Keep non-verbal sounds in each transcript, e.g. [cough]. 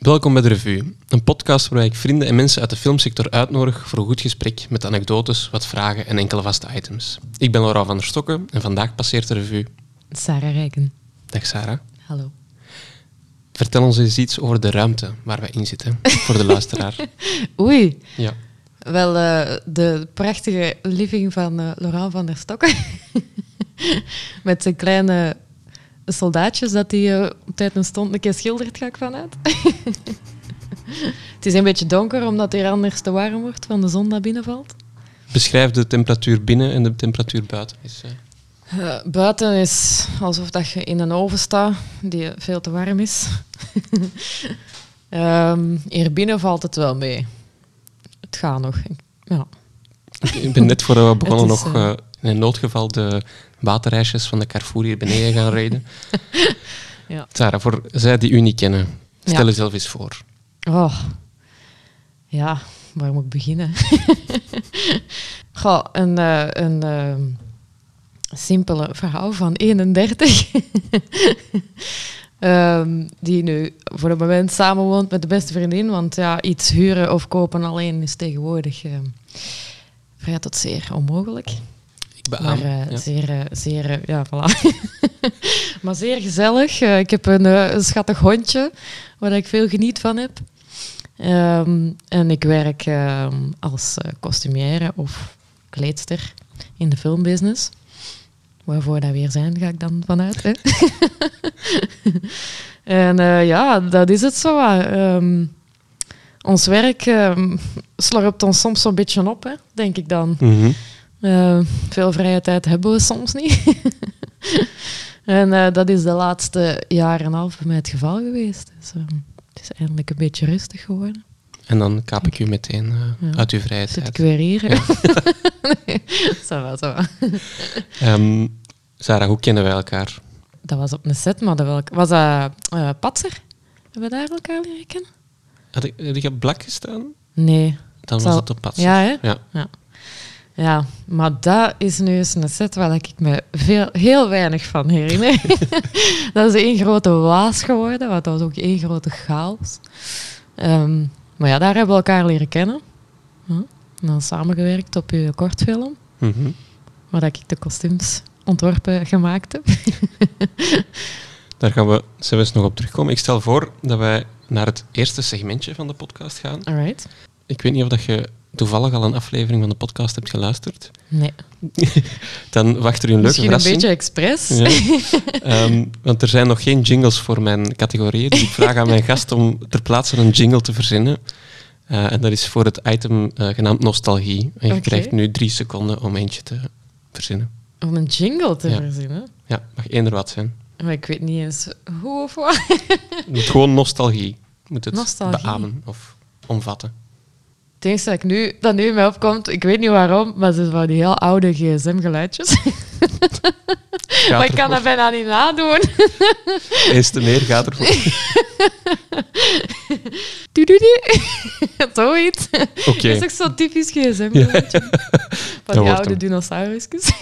Welkom bij de Revue, een podcast waarbij ik vrienden en mensen uit de filmsector uitnodig voor een goed gesprek met anekdotes, wat vragen en enkele vaste items. Ik ben Laura van der Stokken en vandaag passeert de Revue. Sarah Rijken. Dag Sarah. Hallo. Vertel ons eens iets over de ruimte waar wij in zitten, voor de luisteraar. [laughs] Oei. Ja. Wel, uh, de prachtige living van uh, Laurent van der Stokken. [laughs] Met zijn kleine soldaatjes dat hij uh, op tijd en stond een keer schildert, ga ik vanuit. [laughs] het is een beetje donker, omdat het hier anders te warm wordt van de zon dat binnenvalt. Beschrijf de temperatuur binnen en de temperatuur buiten. Is, uh, buiten is alsof dat je in een oven staat die veel te warm is. um, [laughs] hier binnen valt het wel mee. Het gaat nog. Ja. Ik ben net voor we [laughs] begonnen is, nog uh, in noodgeval de waterreisjes van de Carrefour hier beneden gaan rijden. [laughs] ja. Sarah, voor zij die u niet kennen, stel ja. jezelf eens voor. Oh. Ja, waar moet ik beginnen? [laughs] Goh, een, uh, een uh, simpele vrouw van 31. um, [laughs] die nu voor het moment samenwoont met de beste vriendin. Want ja, iets huren of kopen alleen is tegenwoordig uh, vrij tot zeer onmogelijk. Maar uh, ja. zeer, uh, zeer, uh, ja, voilà. [laughs] maar zeer gezellig. ik heb een, een, schattig hondje waar ik veel geniet van heb. Um, en ik werk um, als kostumière of kleedster in de filmbusiness. Waarvoor dat weer zijn, ga ik dan vanuit. Hè? [laughs] en ja, dat is het zo. Um, ons werk slorpt ons soms zo'n beetje op, hè, denk ik dan. Mm -hmm. Uh, veel vrije tijd hebben we soms niet. [laughs] en uh, dat is de laatste jaar en een half bij mij het geval geweest. Dus uh, het is eindelijk een beetje rustig geworden. En dan kaap ik u meteen ja. uit uw vrije tijd. Zit ik weer hier? Ja. [laughs] nee, ça va, ça va. Um, Sarah, hoe kennen wij elkaar? Dat was op een set, maar dat was dat Patser? Hebben we daar elkaar leren kennen? Had ik, had ik op Blak gestaan? Nee. Dan was het op Patser. Ja, hè? Ja. ja. Ja, maar dat is nu eens een set waar ik me veel, heel weinig van herinner. [laughs] dat is één grote waas geworden, want dat was ook één grote chaos. Um, maar ja, daar hebben we elkaar leren kennen. Huh? En dan samengewerkt op je kortfilm, mm -hmm. waar ik de kostuums ontworpen gemaakt heb. [laughs] daar gaan we zelfs nog op terugkomen. Ik stel voor dat wij naar het eerste segmentje van de podcast gaan. Alright. Ik weet niet of dat je toevallig al een aflevering van de podcast hebt geluisterd. Nee. [laughs] Dan wacht er een leuke Misschien verrassing. een beetje expres. Ja. um, [laughs] want er zijn nog geen jingles voor mijn categorieën. Dus ik vraag aan mijn gast om ter plaatse een jingle te verzinnen. Uh, en dat is voor het item uh, genaamd nostalgie. En je okay. krijgt nu drie seconden om eentje te verzinnen. Om een jingle te ja. verzinnen? Ja, mag eender wat zijn. Maar ik weet niet eens hoe of wat. Het moet gewoon nostalgie. Moet het nostalgie. beamen of omvatten. Het enige dat, ik nu, dat nu in mij opkomt, ik weet niet waarom, maar ze van die heel oude gsm-geluidjes. maar ik kan dat bijna niet nadoen. Eens te meer gaat ervoor. [laughs] doe doe doe. Zoiets. Okay. Dat is ook zo'n typisch gsm-geluidje. Ja. Van die [laughs] oude dinosaurusjes. [laughs]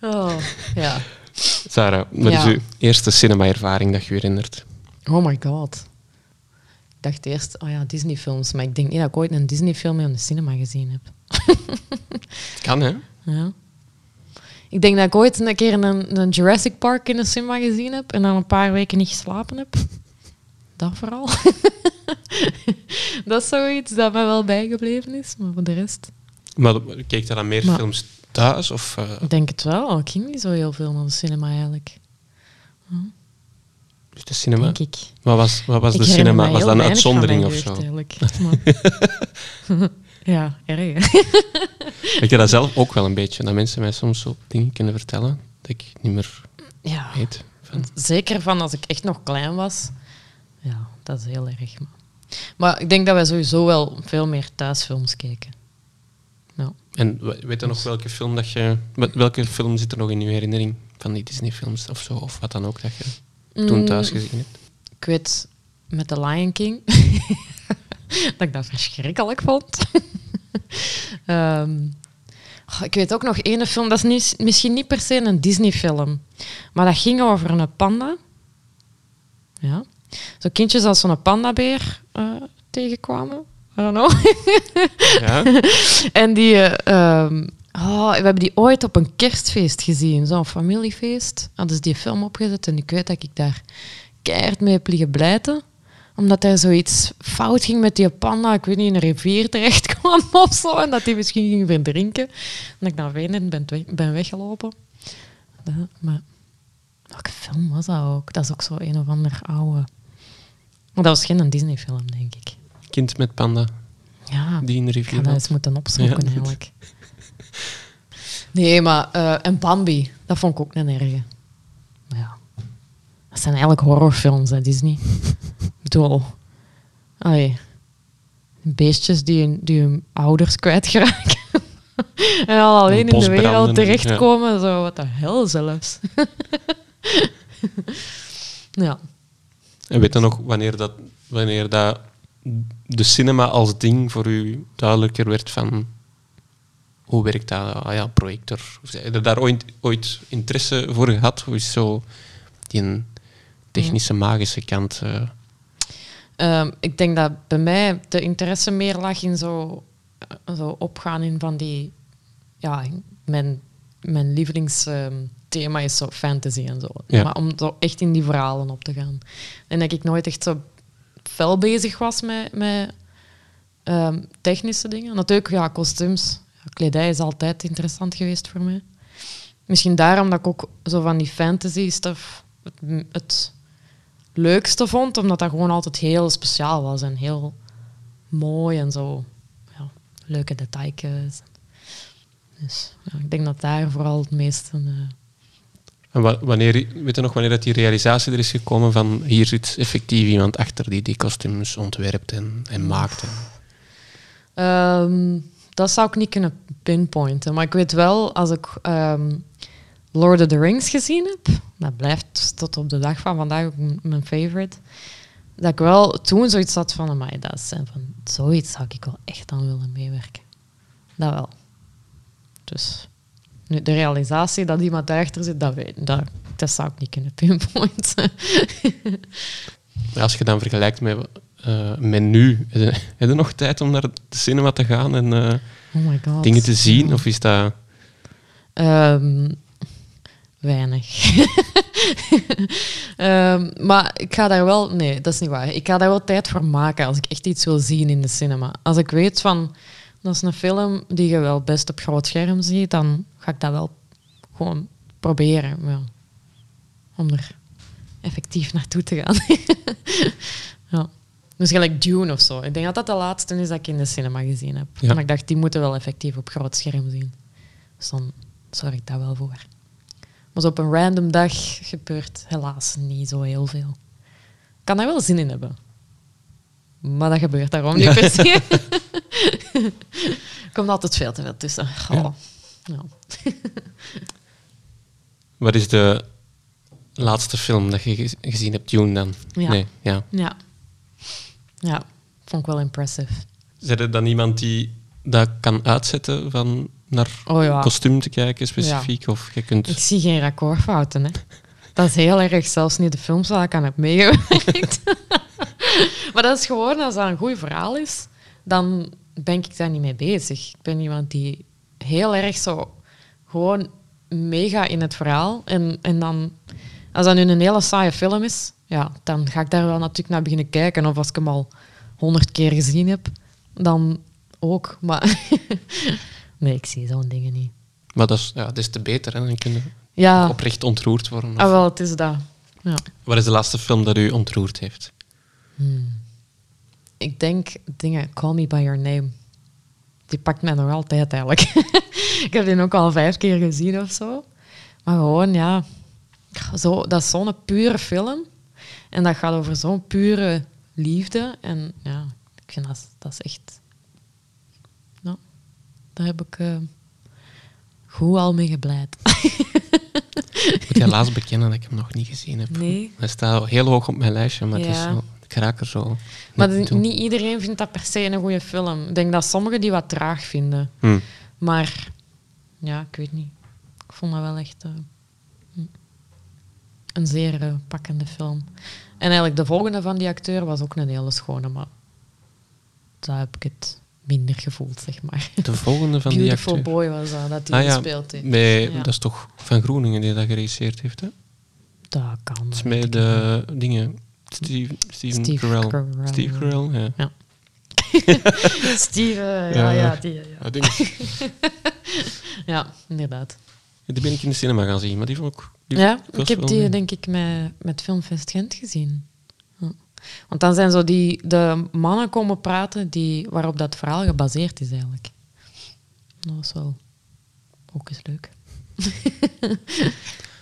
oh, ja. Sarah, wat Ja. is uw eerste cinema-ervaring dat je je herinnert? Oh my god. Ik dacht eerst, oh ja, Disney-films. Maar ik denk niet dat ik ooit een Disney-film in de cinema gezien heb. [laughs] Kan, hè? Ja. Ik denk dat ik ooit een keer een, een Jurassic Park in de cinema gezien heb en dan een paar weken niet geslapen heb. Dat vooral. [laughs] dat is zoiets dat mij wel bijgebleven is, maar voor de rest... Maar keek je dan meer Maar- films thuis? Of, uh, Ik denk het wel. Ik ging niet zo heel veel naar de cinema eigenlijk, de cinema? denk ik. Wat was, wat was ik de cinema? Was dat een uitzondering of zo? Eigenlijk. [laughs] [laughs] Ja, erg. Ik heb [laughs] dat zelf ook wel een beetje. Dat mensen mij soms zo dingen kunnen vertellen dat ik niet meer Ja. weet. Van. Zeker van als ik echt nog klein was. Ja, dat is heel erg. Maar, ik denk dat wij sowieso wel veel meer thuisfilms keken. Ja. En we- weet je nog welke film dat je... wel- Welke film zit er nog in je herinnering van die Disney-films of zo? Of wat dan ook dat je toen Mm, thuis gezien hebt? Ik weet met The Lion King [laughs] dat ik dat verschrikkelijk vond. [laughs] Ehm, oh, ik weet ook nog ene film, dat is niet, misschien niet per se een Disney-film, maar dat ging over een panda. Ja. Zo kindjes als zo'n pandabeer uh, tegenkwamen. I don't know. ja. [laughs] en die... Uh, oh, we hebben die ooit op een kerstfeest gezien. Zo'n familiefeest. Hadden ze die film opgezet en ik weet dat ik daar keihard mee heb liggen blijten omdat er zoiets fout ging met die panda, ik weet niet, in een rivier terecht [laughs] kwam of zo. En dat hij misschien ging verdrinken. En dat ik naar Wenen ben, ben weggelopen. maar welke film was dat ook? Dat is ook zo een of ander oude. Maar dat was geen Disney-film, denk ik. Kind met panda. Ja, die in de rivier. Ik dat eens moeten opzoeken, ja. eigenlijk. [laughs] Nee, maar... Uh, en Bambi, dat vond ik ook een erge. Ja. Dat zijn eigenlijk horrorfilms, hè, Disney. ik bedoel... Allee, beestjes die, die hun ouders kwijtgeraken. [laughs] en al alleen in de wereld terechtkomen. Ja. Zo, wat de hel zelfs. [laughs] ja. En weet je nog wanneer dat, wanneer dat de cinema als ding voor u duidelijker werd van hoe werkt dat? Ah ja, projector. Heb je daar ooit, ooit interesse voor gehad? Hoe is zo die technische, magische kant? Uh... Um, ik denk dat bij mij de interesse meer lag in zo, eh, zo opgaan in van die... Ja, mijn, mijn lievelingsthema is zo fantasy en zo. Ja. Maar om zo echt in die verhalen op te gaan. En dat ik nooit echt zo fel bezig was met, met um, technische dingen. Natuurlijk, ja, kostuums. Kledij is altijd interessant geweest voor mij. Misschien daarom dat ik ook zo van die fantasy stuff het, het leukste vond, omdat dat gewoon altijd heel speciaal was en heel mooi en zo. Ja, leuke details. Dus ja, ik denk dat daar vooral het meeste. Uh... En wanneer, weet je nog wanneer dat die realisatie er is gekomen van hier zit effectief iemand achter die die kostuums ontwerpt en, en maakt? Ehm, dat zou ik niet kunnen pinpointen. Maar ik weet wel, als ik ehm, Lord of the Rings gezien heb, dat blijft tot op de dag van vandaag ook mijn favorite, dat ik wel toen zoiets had van, maar dat is, van zoiets zou ik wel echt aan willen meewerken. Dat wel. Dus nu, de realisatie dat iemand daarachter zit, dat, weet, dat, dat zou ik niet kunnen pinpointen. [laughs] Als je dan vergelijkt met, uh, met nu, [laughs] heb je, nog tijd om naar de cinema te gaan en uh, oh my God. dingen te zien? Of is dat... Um, weinig. um, [laughs] maar ik ga daar wel... Nee, dat is niet waar. Ik ga daar wel tijd voor maken als ik echt iets wil zien in de cinema. Als ik weet van... Dat is een film die je wel best op groot scherm ziet, dan ga ik dat wel gewoon proberen. Ja. Om er effectief naartoe te gaan. [laughs] ja. Dus gelijk Dune of zo. Ik denk dat dat de laatste is dat ik in de cinema gezien heb. Maar ik dacht, die moeten wel effectief op groot scherm zien. Dus dan zorg ik daar wel voor. Maar op een random dag gebeurt helaas niet zo heel veel. Ik kan daar wel zin in hebben. Maar dat gebeurt daarom niet per se. er [laughs] [laughs] komt altijd veel te veel tussen. Ja. Wat is de laatste film dat je gezien hebt, Dune dan? Ja. Nee, ja. ja. Ja, vond ik wel impressive. Zijn er dan iemand die dat kan uitzetten van naar oh, kostuum te kijken specifiek? Of je kunt... Ik zie geen recordfouten. Hè. Dat is heel erg, zelfs niet de films waar ik aan heb meegewerkt. [laughs] maar dat is gewoon, als dat een goed verhaal is, dan ben ik daar niet mee bezig. Ik ben iemand die heel erg zo gewoon mega in het verhaal. En, en dan, als dat nu een hele saaie film is, ja, dan ga ik daar wel natuurlijk naar beginnen kijken. Of als ik hem al honderd keer gezien heb, dan ook. Maar [laughs] nee, ik zie zo'n dingen niet. Maar dat is, ja, dat is te beter, hè? dan kun je ja. oprecht ontroerd worden. Of... Ah, wel, het is dat. Ja. Wat is de laatste film dat u ontroerd heeft? Hmm. Ik denk dingen Call Me By Your Name. Die pakt mij nog altijd eigenlijk. [laughs] ik heb die ook al vijf keer gezien of zo. Maar gewoon, ja, zo, dat is zo'n pure film. En dat gaat over zo'n pure liefde. En ja, ik vind dat, dat is echt... Nou, daar heb ik uh, goed al mee geblijd. ik moet helaas bekennen dat ik hem nog niet gezien heb. Nee. Hij staat heel hoog op mijn lijstje, maar het is zo, ik raak er zo Maar niet iedereen vindt dat per se een goede film. Ik denk dat sommigen die wat traag vinden. Hmm. Maar ja, ik weet niet. Ik vond dat wel echt... Uh, een zeer uh, pakkende film. En eigenlijk de volgende van die acteur was ook een hele schone, maar daar heb ik het minder gevoeld, zeg maar. De volgende van die acteur? Beautiful Boy was dat, dat hij ah, gespeeld heeft. Bij, Dat is toch Van Groeningen die dat geregisseerd heeft, hè? Dat kan. Het is met de dingen... Steve, Steven Steve Carell. Steve Carell, ja. ja. [laughs] Steve, ja, ja, die, ja. Ja, [laughs] ja, inderdaad. Die ben ik in de cinema gaan zien, maar die vond ik... Die ja, ik heb die denk ik met, met Filmfest Gent gezien. Want dan zijn zo die, de mannen komen praten die, waarop dat verhaal gebaseerd is eigenlijk. Dat was wel ook eens leuk. [laughs]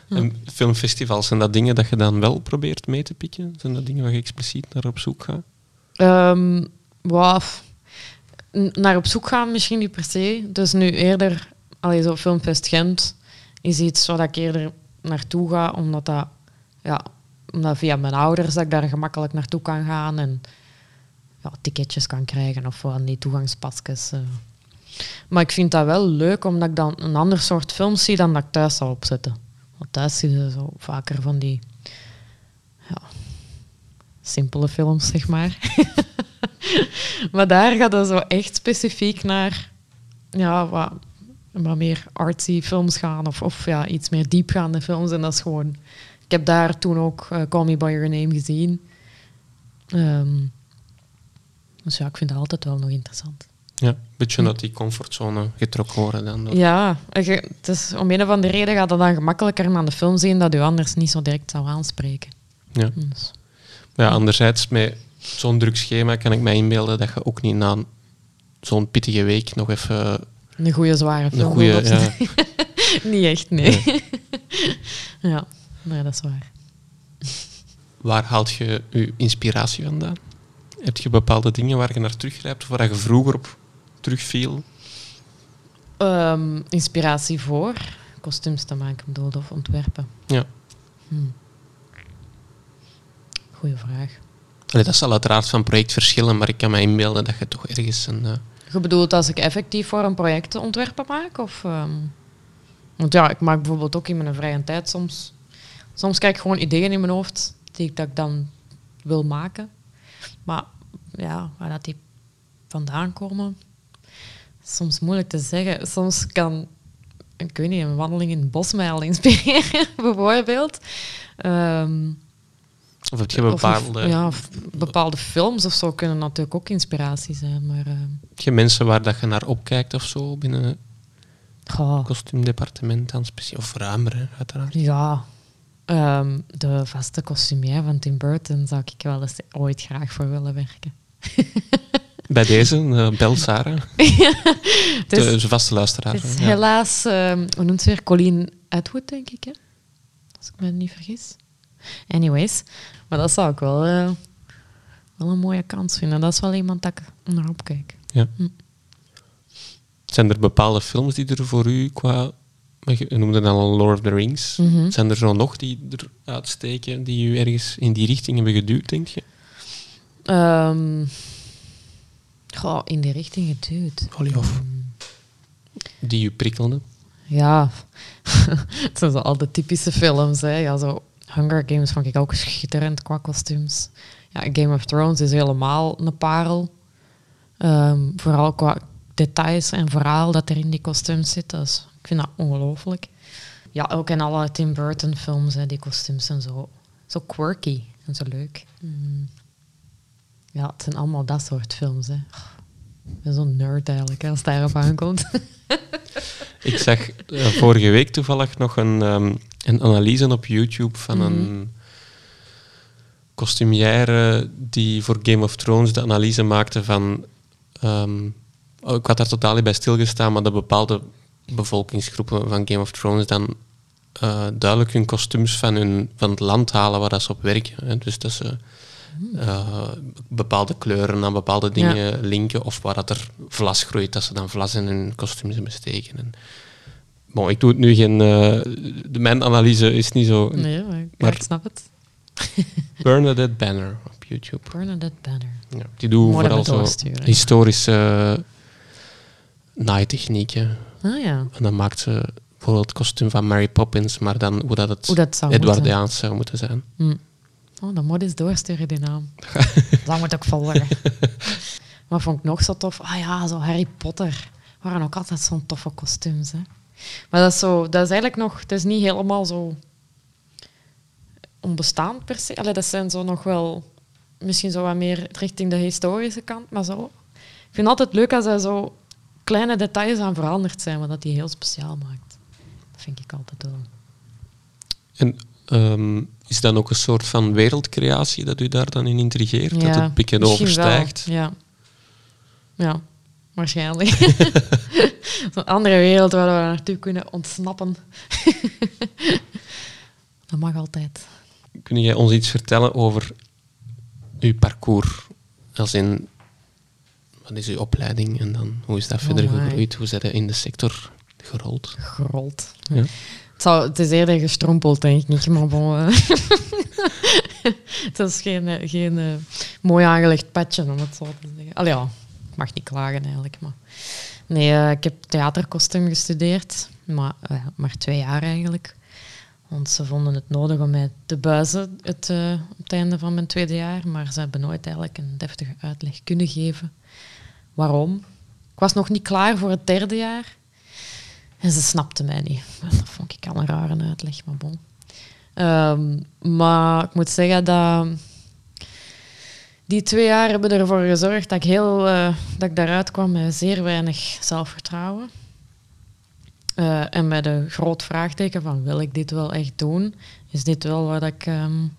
En filmfestivals, zijn dat dingen dat je dan wel probeert mee te pikken? Zijn dat dingen waar je expliciet naar op zoek gaat? Um, naar op zoek gaan misschien niet per se. Dus nu eerder, allee, zo Filmfest Gent is iets waar ik eerder naartoe ga, omdat dat, ja, omdat via mijn ouders dat ik daar gemakkelijk naartoe kan gaan en ja, ticketjes kan krijgen of van die toegangspasjes. Uh. Maar ik vind dat wel leuk, omdat ik dan een ander soort films zie dan dat ik thuis zou opzetten. Want thuis zie je zo vaker van die ja, simpele films, zeg maar. [laughs] maar daar gaat het zo echt specifiek naar ja, wat, wat meer artsy films gaan of, of ja, iets meer diepgaande films. En dat is gewoon... Ik heb daar toen ook uh, Call Me By Your Name gezien. Um, dus ja, ik vind dat altijd wel nog interessant. Ja, een beetje uit die comfortzone getrokken worden dan. Ja, het is, om een of andere reden gaat het dan gemakkelijker naar de film zien dat u anders niet zo direct zou aanspreken. Ja. Dus. Ja, anderzijds, met zo'n druk schema kan ik mij inbeelden dat je ook niet na zo'n pittige week nog even... Een goede zware film. Een goede, ja. [laughs] niet echt, nee. [laughs] ja, nee, dat is waar. Waar haalt je je inspiratie vandaan? Heb je bepaalde dingen waar je naar teruggrijpt of waar je vroeger op terugviel? Um, inspiratie voor kostuums te maken, bedoel, of ontwerpen. Ja. Hmm. Goeie vraag. Allee, dat zal uiteraard van project verschillen, maar ik kan me inbeelden dat je toch ergens een... Je bedoelt als ik effectief voor een project ontwerpen maak? Of, ehm? Want ja, ik maak bijvoorbeeld ook in mijn vrije tijd soms... Soms krijg ik gewoon ideeën in mijn hoofd die ik, dat ik dan wil maken. Maar ja, waar dat die vandaan komen, soms moeilijk te zeggen. Soms kan, ik weet niet, een wandeling in het bos mij al inspireren, [laughs] bijvoorbeeld. Um, of heb je bepaalde... ja, bepaalde films of zo kunnen natuurlijk ook inspiratie zijn. Maar, uh, heb je mensen waar dat je naar opkijkt of zo binnen het kostuumdepartement dan speciaal? Of ruimer, uiteraard? Ja, um, de vaste kostumier van Tim Burton zou ik wel eens ooit graag voor willen werken. [laughs] Bij deze, uh, bel Sarah. [laughs] de, vaste luisteraar. Helaas, um, hoe noemt ze weer? Colleen Atwood, denk ik, hè? als ik me niet vergis. Anyways, maar dat zou ik wel, uh, wel een mooie kans vinden. Dat is wel iemand dat ik naar opkijk. Ja. Hm. Zijn er bepaalde films die er voor u qua... Je noemde dan al Lord of the Rings. Mhm. Zijn er zo nog die eruit steken, die u ergens in die richting hebben geduwd, denk je? Um, goh, in die richting geduwd. Of die u prikkelden? Ja, [laughs] het zijn zo al de typische films. Hè. Ja, zo Hunger Games vond ik ook schitterend qua kostuums. Ja, Game of Thrones is helemaal een parel. Ehm, vooral qua details en verhaal dat er in die kostuums zit. Dus ik vind dat ongelooflijk. Ja, ook in alle Tim Burton films, hè, die kostuums zijn zo, zo quirky en zo leuk. Mm. Ja, het zijn allemaal dat soort films. Hè. Ik ben zo'n nerd eigenlijk, als het daarop aankomt. [laughs] ik zag uh, vorige week toevallig nog een, um, een analyse op YouTube van een mhm. kostumière die voor Game of Thrones de analyse maakte van... Um, ik had daar totaal niet bij stilgestaan, maar de bepaalde bevolkingsgroepen van Game of Thrones dan uh, duidelijk hun kostuums van, hun, van het land halen waar dat ze op werken. Hè. Dus dat ze uh, bepaalde kleuren aan bepaalde dingen linken. Of waar dat er vlas groeit, dat ze dan vlas in hun kostuums besteken. En, bon, ik doe het nu geen... Uh, mijn analyse is niet zo... Nee, maar, maar ik snap het. [laughs] Bernadette Banner op YouTube. Bernadette Banner. Ja, die doet vooral zo historische naaitechnieken. Ah, ja. En dan maakt ze bijvoorbeeld het kostuum van Mary Poppins, maar dan hoe dat het hoe dat zou Edwardiaans zou moeten zijn. Mm. Oh, dan moet eens doorsturen, die naam. [laughs] dat moet ook volgen. maar vond ik nog zo tof? Ah ja, zo Harry Potter. Waren ook altijd zo'n toffe kostuums, hè. Maar dat is, zo, dat is eigenlijk nog... Het is niet helemaal zo onbestaand per se. Allee, dat zijn zo nog wel... Misschien zo wat meer richting de historische kant, maar zo... Ik vind het altijd leuk als er zo kleine details aan veranderd zijn, wat dat die heel speciaal maakt. Dat vind ik altijd wel. En um, is dan ook een soort van wereldcreatie dat u daar dan in intrigeert? Ja, dat het pikken overstijgt? Wel, ja. ja, waarschijnlijk. [laughs] [laughs] Zo'n andere wereld waar we naartoe kunnen ontsnappen. [laughs] dat mag altijd. Kun jij ons iets vertellen over uw parcours? Als in, wat is uw opleiding en dan hoe is dat verder oh gegroeid? Hoe zijn in de sector gerold? Gerold. Ja. Het, zou, het is eerder gestrompeld, denk ik. Maar bon, [laughs] het is geen, eh, geen uh, mooi aangelegd patje, om het zo te zeggen. Allee, ja, ik mag niet klagen eigenlijk. Maar. Nee, ik heb theaterkostuum gestudeerd, maar, maar twee jaar eigenlijk. Want ze vonden het nodig om mij te buizen het, op het einde van mijn tweede jaar. Maar ze hebben nooit eigenlijk een deftige uitleg kunnen geven. Waarom? Ik was nog niet klaar voor het derde jaar. En ze snapte mij niet. [laughs] Dat vond ik al een rare uitleg, maar bon. Um, maar ik moet zeggen dat die twee jaar hebben ervoor gezorgd dat ik, heel, uh, dat ik daaruit kwam met zeer weinig zelfvertrouwen. Uh, en met een groot vraagteken van wil ik dit wel echt doen? Is dit wel wat ik, um,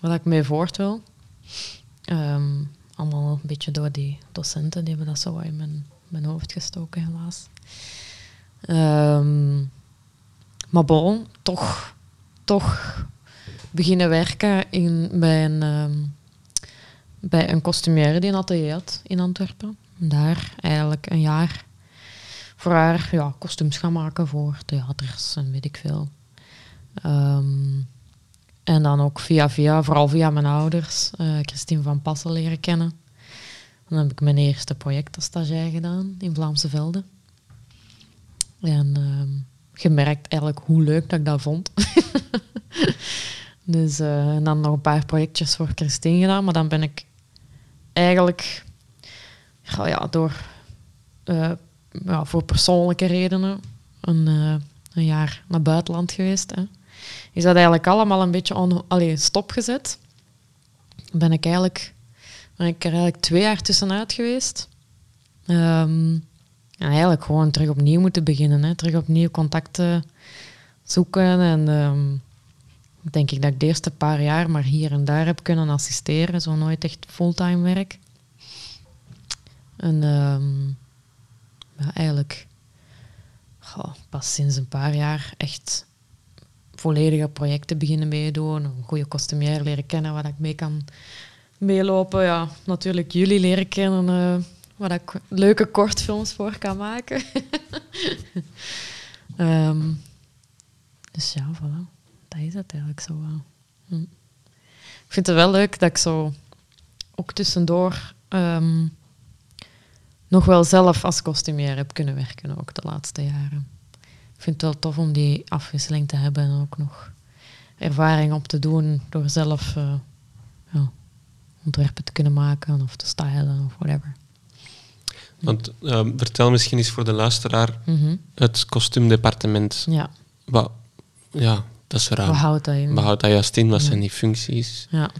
wat ik mee voort wil? Um, allemaal een beetje door die docenten, die hebben dat zo in mijn, mijn hoofd gestoken helaas. Um, maar bon, toch, toch beginnen werken in, um, bij een costumière die een atelier had in Antwerpen. Daar eigenlijk een jaar voor haar ja, kostuums gaan maken voor theaters en weet ik veel. Um, en dan ook via via, vooral via mijn ouders, uh, Christine van Passen leren kennen. Dan heb ik mijn eerste project als stagiair gedaan in Vlaamse Velden. En uh, gemerkt eigenlijk hoe leuk dat ik dat vond. [laughs] dus uh, en dan nog een paar projectjes voor Christine gedaan, maar dan ben ik eigenlijk ja, door ja, voor persoonlijke redenen een, uh, een jaar naar buitenland geweest. Hè. Is dat eigenlijk allemaal een beetje on, allee, stopgezet? Ben ik eigenlijk ben ik er eigenlijk twee jaar tussenuit geweest. Um, ja, eigenlijk gewoon terug opnieuw moeten beginnen. Hè. Terug opnieuw contacten zoeken. En um, denk ik dat ik de eerste paar jaar maar hier en daar heb kunnen assisteren. Zo nooit echt fulltime werk. En um, ja, eigenlijk pas sinds een paar jaar echt volledige projecten beginnen meedoen. Een goede kostumier leren kennen waar ik mee kan meelopen. Ja, natuurlijk jullie leren kennen. Uh, waar ik leuke kortfilms voor kan maken. um, [laughs] dus ja, voilà. Dat is het eigenlijk zo wel. Hm. Ik vind het wel leuk dat ik zo ook tussendoor um, nog wel zelf als kostumier heb kunnen werken, ook de laatste jaren. Ik vind het wel tof om die afwisseling te hebben en ook nog ervaring op te doen door zelf uh, ja, ontwerpen te kunnen maken of te stylen of whatever. Want uh, vertel misschien eens voor de luisteraar mm het kostuumdepartement. Ja. Wat, ja, dat is raar. Wat houdt dat in? Wat houdt dat juist in? Wat zijn die functies? Ja.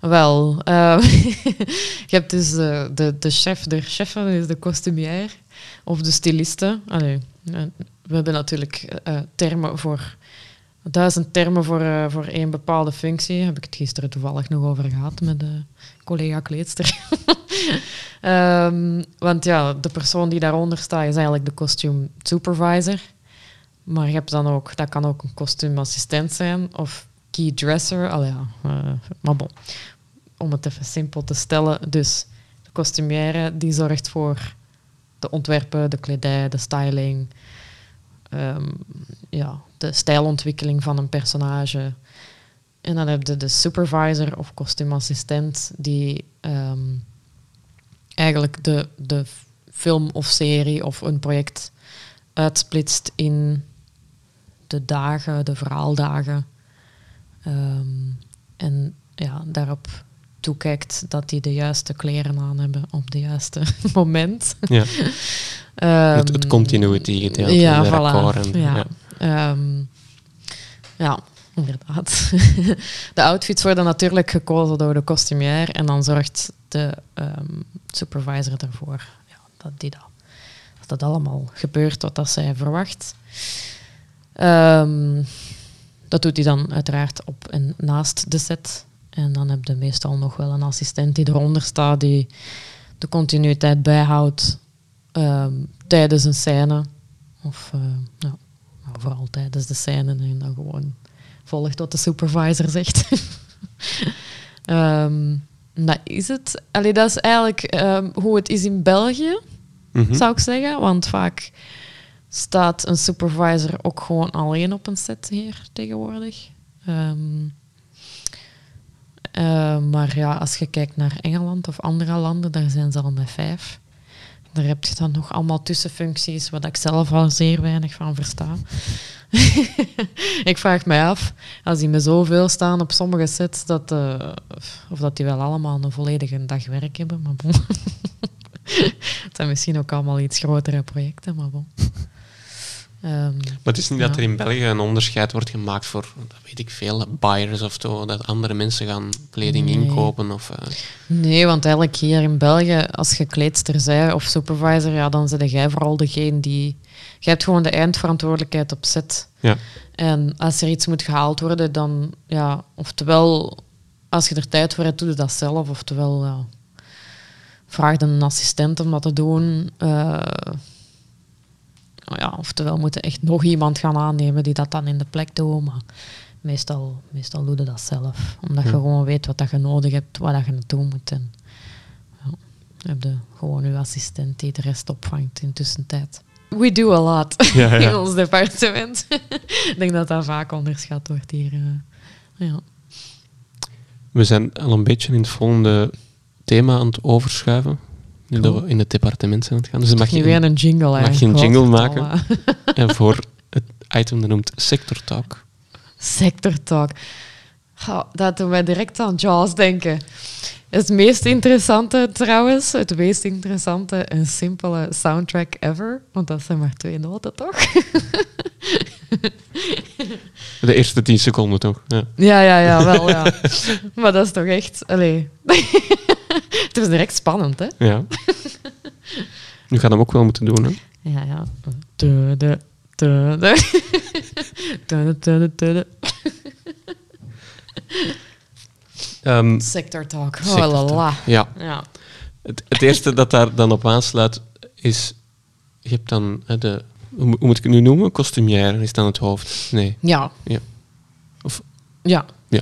Wel, uh, [laughs] je hebt dus uh, de, de chef der cheffen, is de kostumier of de styliste. Allee, eh, we hebben natuurlijk termen voor duizend termen voor, voor één bepaalde functie. Daar heb ik het gisteren toevallig nog over gehad met de collega kleedster. um, [laughs] want ja, de persoon die daaronder staat is eigenlijk de costume supervisor. Maar je hebt dan ook, dat kan ook een kostuumassistent zijn of key dresser. Allee, ja, uh, maar bon. Om het even simpel te stellen. Dus de kostumière die zorgt voor de ontwerpen, de kledij, de styling, um, ja, de stijlontwikkeling van een personage. En dan heb je de supervisor of kostuumassistent die um, eigenlijk de, de film of serie of een project uitsplitst in de dagen, de verhaaldagen. Um, en ja, daarop toekijkt dat die de juiste kleren aan hebben op de juiste [laughs] moment. Ja. um, [laughs] het, het continuity gedeelte, ja, de voilà, en, ja. Ja. Um, ja, inderdaad. [laughs] de outfits worden natuurlijk gekozen door de costumier en dan zorgt de um, supervisor ervoor ja, dat, die dat, dat dat allemaal gebeurt wat dat zij verwacht. Um, dat doet hij dan uiteraard op en naast de set. En dan heb je meestal nog wel een assistent die eronder staat, die de continuïteit bijhoudt um, tijdens een scène. Of uh, ja, vooral tijdens de scène en dan gewoon volgt wat de supervisor zegt. um, [laughs] dat is het. Allee, dat is eigenlijk um, hoe het is in België, mm -hmm. zou ik zeggen. Want vaak staat een supervisor ook gewoon alleen op een set hier tegenwoordig. Um, uh, maar ja, als je kijkt naar Engeland of andere landen, daar zijn ze al met vijf. Daar heb je dan nog allemaal tussenfuncties, wat ik zelf al zeer weinig van versta. [laughs] ik vraag mij af, als die met zoveel staan op sommige sets, dat, uh, of dat die wel allemaal een volledige dag werk hebben. Maar bon. [laughs] het zijn misschien ook allemaal iets grotere projecten, maar bon. Um, maar het is niet dat er in België een onderscheid wordt gemaakt voor, dat weet ik veel, buyers of zo, dat andere mensen gaan kleding inkopen? Of, uh... Nee, want eigenlijk hier in België, als je kleedster zij of supervisor, ja, dan zit jij vooral degene die... Je hebt gewoon de eindverantwoordelijkheid op set. Ja. En als er iets moet gehaald worden, dan, ja, oftewel, als je er tijd voor hebt, doe je dat zelf, oftewel, ja, vraag een assistent om dat te doen. Uh, ja, oftewel moeten echt nog iemand gaan aannemen die dat dan in de plek doet. Maar meestal, meestal doe je dat zelf. Omdat je gewoon weet wat dat je nodig hebt, waar dat je naartoe moet. En ja, heb je gewoon je assistent die de rest opvangt in tussentijd. We do a lot ja, [laughs] in ons departement. [laughs] Ik denk dat dat vaak onderschat wordt hier. Uh, ja. We zijn al een beetje in het volgende thema aan het overschuiven nu dat we in het departement zijn aan het gaan. Dus mag je weer een jingle Mag je een jingle maken. [laughs] en voor het item dat noemt Sector Talk. Sector Talk. Oh, dat doet mij direct aan Jaws denken. Het meest interessante trouwens, het meest interessante en simpele soundtrack ever. Want dat zijn maar twee noten, toch? [laughs] De eerste tien seconden, toch? Ja, ja, ja, ja wel, ja. [laughs] maar dat is toch echt... Allee. [laughs] het is direct spannend, hè? Ja. [laughs] Nu gaat hem ook wel moeten doen, hè? Ja, ja. De, de, [laughs] de, de. de, de, de, sector talk. Oh, talk. Ja. ja. Het, het, eerste dat daar dan op aansluit is... Je hebt dan hè, de... Hoe, moet ik het nu noemen? Costumière is dan het hoofd. Nee. Ja. ja. Of... Ja. Ja.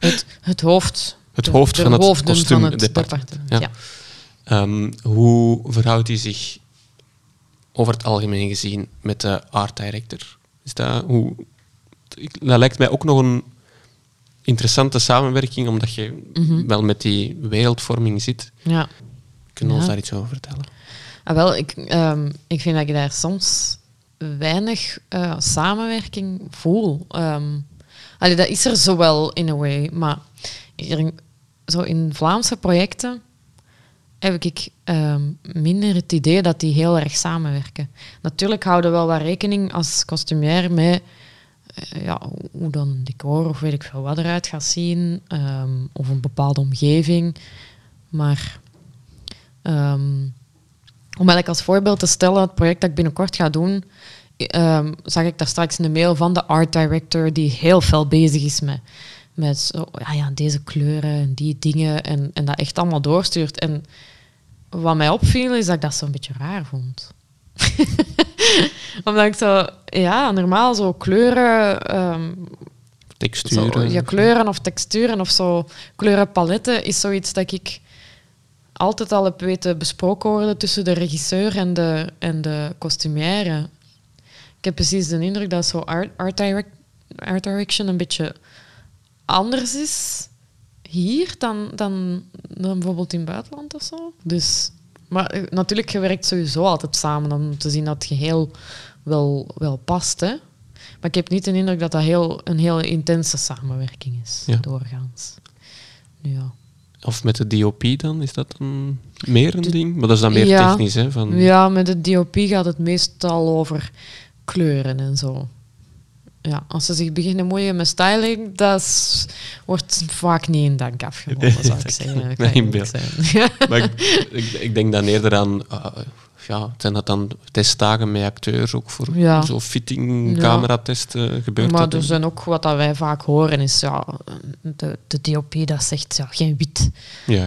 het, het hoofd het hoofd van het kostuumdepartement. Ja. ja. Um, hoe verhoudt hij zich over het algemeen gezien met de art director? Is dat, hoe, dat lijkt mij ook nog een interessante samenwerking, omdat je mhm. wel met die wereldvorming zit. Ja. Kunnen we ons daar iets over vertellen? Ah, wel, ik, um, ik vind dat je daar soms weinig uh, samenwerking voel. Um, allee, dat is er zo wel in a way, maar zo in Vlaamse projecten heb ik um, minder het idee dat die heel erg samenwerken. Natuurlijk houden we wel wat rekening als costumier met uh, ja, hoe dan decor of weet ik veel wat eruit gaat zien, um, of een bepaalde omgeving. Maar um, om eigenlijk als voorbeeld te stellen, het project dat ik binnenkort ga doen, zag ik daar straks de mail van de art director die heel veel bezig is met met zo, ja, ja, deze kleuren en die dingen en, en dat echt allemaal doorstuurt. En wat mij opviel is dat ik dat zo'n beetje raar vond. [laughs] Omdat ik zo, ja, normaal zo kleuren. Um, texturen. ja, kleuren of texturen of zo. Kleurenpaletten is zoiets dat ik altijd al heb weten besproken worden tussen de regisseur en de, en de costumière. Ik heb precies de indruk dat zo art, art, direct, art direction een beetje anders is hier dan, dan, dan bijvoorbeeld in het buitenland of zo. Dus, maar eh, natuurlijk, je werkt sowieso altijd samen om te zien dat het geheel wel, wel past. Hè? Maar ik heb niet de indruk dat dat heel, een heel intense samenwerking is, doorgaans. Ja. Of met de DOP dan? Is dat dan meer een ding? Maar dat is dan meer technisch, hè? Van... Ja, met de DOP gaat het meestal over kleuren en zo. Ja, als ze zich beginnen moeien met styling, dat wordt vaak niet in dank afgenomen, [laughs] zou ik zeggen. Nee, in beeld. [laughs] maar ik, [laughs] ik, ik, denk dan eerder aan... Uh, ja, zijn dat dan testdagen met acteurs ook voor ja. zo fitting, cameratesten uh, gebeurt Maar er zijn ook wat dat wij vaak horen is ja, de, de DOP dat zegt ja, geen wit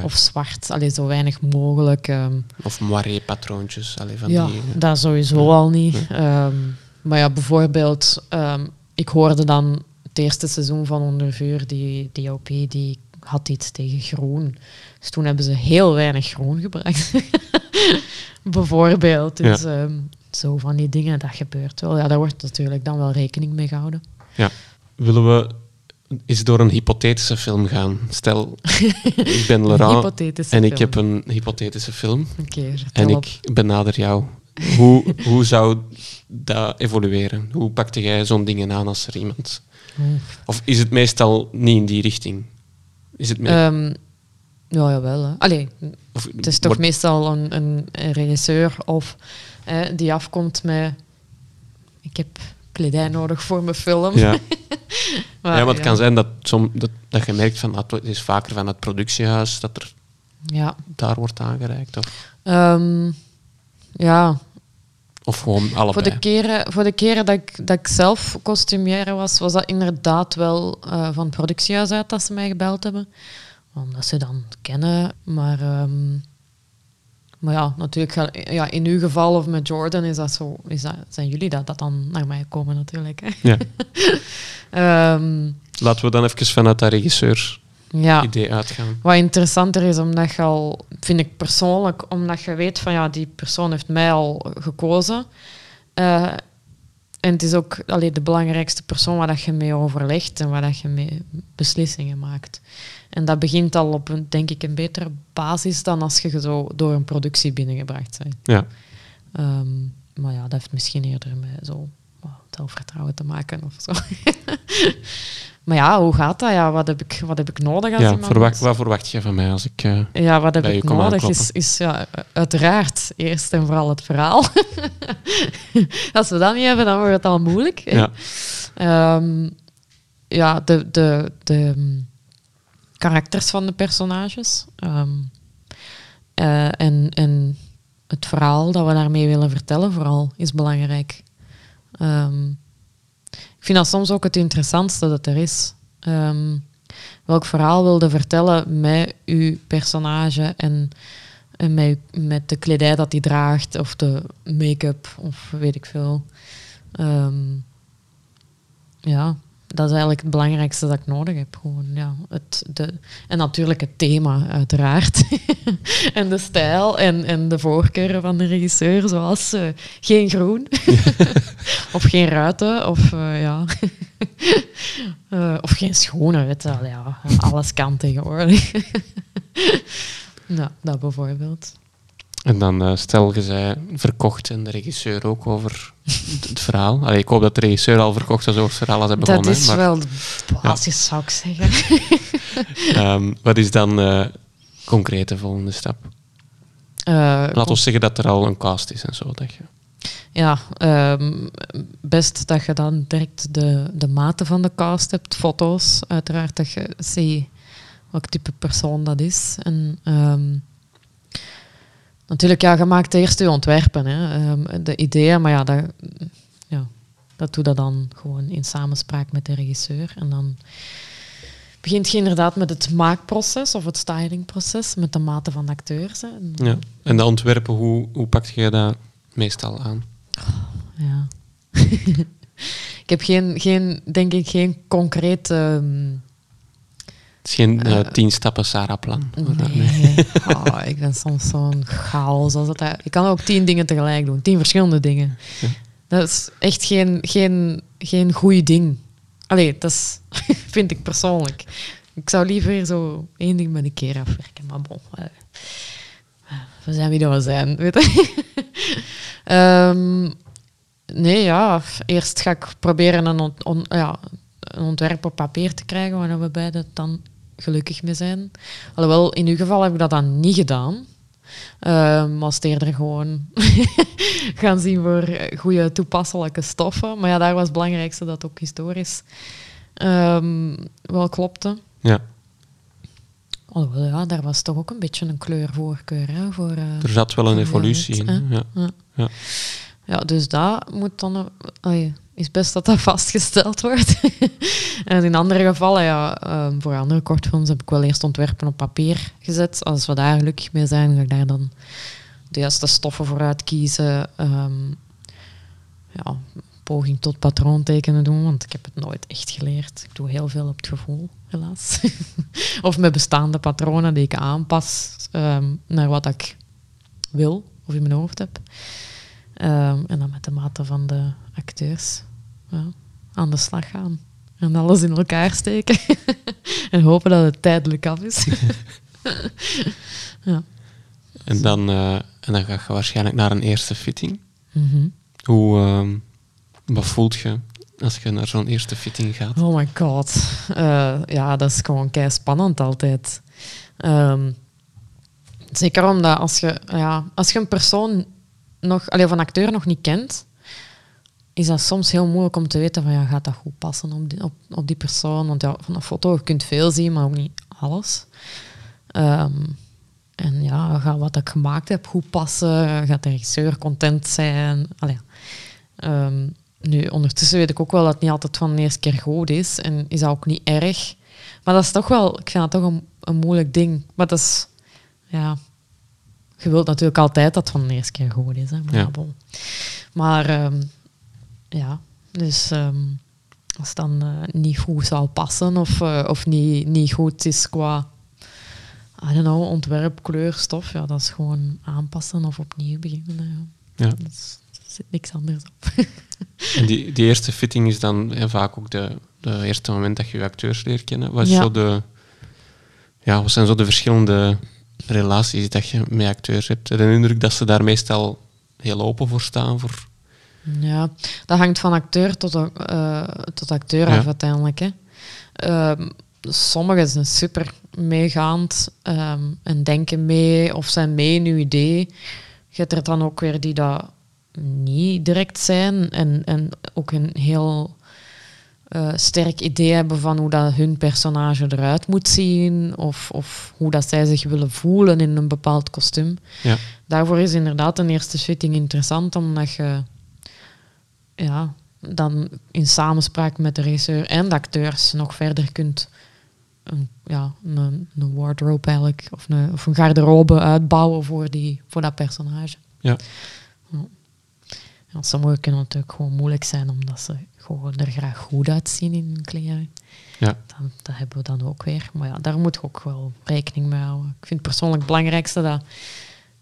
of zwart, alleen zo weinig mogelijk. Um. Of moiré patroontjes. van ja, die, dat sowieso al niet. Um, maar ja, bijvoorbeeld, um, ik hoorde dan het eerste seizoen van Onder Vuur, die DOP, die had iets tegen groen. Dus toen hebben ze heel weinig groen gebruikt. [laughs] Bijvoorbeeld. Dus ehm, zo van die dingen, dat gebeurt wel. Ja, daar wordt natuurlijk dan wel rekening mee gehouden. Ja. Willen we eens door een hypothetische film gaan? Stel, [laughs] ik ben Laurent en ik heb een hypothetische film. Okay, en ik benader jou. Hoe, hoe zou dat evolueren? Hoe pakte jij zo'n dingen aan als er iemand... Of is het meestal niet in die richting? Is het. Um, ja, jawel. Hè. Allee, het is toch meestal een, een, regisseur of die afkomt met... Ik heb kledij nodig voor mijn film. Ja, [laughs] maar, ja want het kan zijn dat, som, dat, dat je merkt van... Het is vaker van het productiehuis dat er ja. daar wordt aangereikt. Of? Um, ja, of gewoon allebei? Voor de keren, voor de keren dat, ik, dat ik zelf kostumière was, was dat inderdaad wel uh, van het productiehuis uit dat ze mij gebeld hebben. Omdat ze dan kennen. Maar, um, maar ja, natuurlijk, ja, in uw geval of met Jordan is dat zo, is dat, zijn jullie dat, dat dan naar mij komen natuurlijk. Hè. Ja. um, [laughs] Laten we dan even vanuit dat regisseur ja. idee uitgaan. Wat interessanter is, omdat je al, vind ik persoonlijk, omdat je weet van ja, die persoon heeft mij al gekozen. Uh, en het is ook alleen de belangrijkste persoon waar dat je mee overlegt en waar dat je mee beslissingen maakt. En dat begint al op een, denk ik, een betere basis dan als je zo door een productie binnengebracht bent. Ja. Um, maar ja, dat heeft misschien eerder met zo zelfvertrouwen te maken of zo. [laughs] Maar ja, hoe gaat dat? Ja, wat, heb ik, wat heb ik nodig als ja, iemand... Verwacht, wat verwacht je van mij als ik uh, Ja, wat heb ik nodig is, is ja, uiteraard eerst en vooral het verhaal. [laughs] als we dat niet hebben, dan wordt het al moeilijk. Ja, um, ja de, de, de um, karakters van de personages. Um, uh, en, en het verhaal dat we daarmee willen vertellen, vooral, is belangrijk. Um, ik vind dat soms ook het interessantste dat er is. Um, welk verhaal wilde vertellen met uw personage en, en met, met de kledij dat hij draagt of de make-up of weet ik veel. Um, ja, dat is eigenlijk het belangrijkste dat ik nodig heb. Gewoon, ja, het, de, en natuurlijk het thema, uiteraard. [laughs] en de stijl en, en de voorkeuren van de regisseur, zoals uh, geen groen. [laughs] of geen ruiten. Of, uh, ja. uh, [laughs] of geen schone, weet Ja, alles kan tegenwoordig. nou, dat bijvoorbeeld. En dan stel je zij verkocht en de regisseur ook over het verhaal. Allee, ik hoop dat de regisseur al verkocht is over het verhaal als hij begonnen. Dat is wel de basis, zou ik zeggen. um, [laughs] wat is dan uh, concreet de volgende stap? Uh, Laat ons zeggen dat er al een cast is en zo. Dat je... Ja, um, best dat je dan direct de, de mate van de cast hebt, foto's, uiteraard dat je ziet welk type persoon dat is. En... Um, Natuurlijk, ja, je maakt eerst je ontwerpen, hè, ehm, de ideeën, maar ja dat, ja, dat doe je dan gewoon in samenspraak met de regisseur. En dan begint je inderdaad met het maakproces of het stylingproces, met de mate van de acteurs. Hè. En, ja. en de ontwerpen, hoe, hoe pak je dat meestal aan? ja. [laughs] ik heb geen, geen, denk ik, geen concrete... Um, het is geen uh, tien stappen Sarah-plan. Nee, [laughs] oh, ik ben soms zo'n chaos. Als dat, ik kan ook tien dingen tegelijk doen, tien verschillende dingen. Ja. Dat is echt geen, geen, geen goed ding. Allee, dat is, [laughs] vind ik persoonlijk. Ik zou liever zo één ding met een keer afwerken, maar bon. Uh, we zijn wie dat we zijn, weet je. um, [laughs] nee, ja. Eerst ga ik proberen een, ja, een ontwerp op papier te krijgen waar we beiden dan gelukkig mee zijn. Alhoewel, in uw geval heb ik dat dan niet gedaan. Uh, maar eerder gewoon [laughs] gaan zien voor goede toepasselijke stoffen. Maar ja, daar was het belangrijkste dat ook historisch um, wel klopte. Ja. Alhoewel, ja, daar was toch ook een beetje een kleurvoorkeur. Hè, voor, uh, er zat wel een evolutie in. Ja. Ja. ja. Ja. dus dat moet dan... Uh, is best dat dat vastgesteld wordt. [laughs] en in andere gevallen, ja, um, voor andere kortfilms heb ik wel eerst ontwerpen op papier gezet. Als we daar gelukkig mee zijn, ga ik daar dan de juiste stoffen voor uitkiezen. Um, ja, poging tot patroontekenen doen, want ik heb het nooit echt geleerd. Ik doe heel veel op het gevoel, helaas. [laughs] of met bestaande patronen die ik aanpas um, naar wat ik wil of in mijn hoofd heb. Um, en dan met de mate van de acteurs ja, aan de slag gaan. En alles in elkaar steken. [laughs] en hopen dat het tijdelijk af is. [laughs] ja. En dan, uh, en dan ga je waarschijnlijk naar een eerste fitting. Mm -hmm. Hoe, uh, wat voelt je als je naar zo'n eerste fitting gaat? Oh my god. Uh, ja, dat is gewoon kei spannend altijd. Um, zeker omdat als je, ja, als je een persoon nog, alleen van acteur nog niet kent, is dat soms heel moeilijk om te weten van ja, gaat dat goed passen op die, op, op die persoon? Want ja, van een foto je veel zien, maar ook niet alles. Um, en ja, gaat wat ik gemaakt heb goed passen? Gaat de regisseur content zijn? Allee. Um, nu, ondertussen weet ik ook wel dat het niet altijd van de eerste keer goed is. En is dat ook niet erg. Maar dat is toch wel, ik vind dat toch een, een moeilijk ding. Maar dat is, ja, je wilt natuurlijk altijd dat het van de eerste keer goed is. Hè, maar ja. maar um, ja, dus um, als het dan uh, niet goed zal passen of, uh, of niet, niet goed is qua I don't know, ontwerp, kleur, stof, ja, dat is gewoon aanpassen of opnieuw beginnen. Ja. ja. Dus, zit niks anders op. [laughs] en die, die eerste fitting is dan ja, vaak ook de, de eerste moment dat je je acteurs leert kennen. Wat, ja. zo de, ja, wat zijn zo de verschillende relaties dat je met acteurs hebt? Heb de indruk dat ze daar meestal heel open voor staan? Voor ja, dat hangt van acteur tot, uh, tot acteur af uiteindelijk. Hè. Uh, sommigen zijn super meegaand um, en denken mee of zijn mee in uw idee. Je hebt er dan ook weer die dat niet direct zijn en, en ook een heel uh, sterk idee hebben van hoe dat hun personage eruit moet zien of, of hoe dat zij zich willen voelen in een bepaald kostuum. Ja. Daarvoor is inderdaad een eerste fitting interessant, omdat je ja, dan in samenspraak met de regisseur en de acteurs nog verder kunt een, ja, een, een wardrobe eigenlijk, of een, of een garderobe uitbouwen voor, die, voor dat personage. Ja. ja. sommige kunnen natuurlijk gewoon moeilijk zijn, omdat ze gewoon er graag goed uitzien in hun kleren. Ja. Dat, dat hebben we dan ook weer. Maar ja, daar moet je ook wel rekening mee houden. Ik vind persoonlijk het belangrijkste dat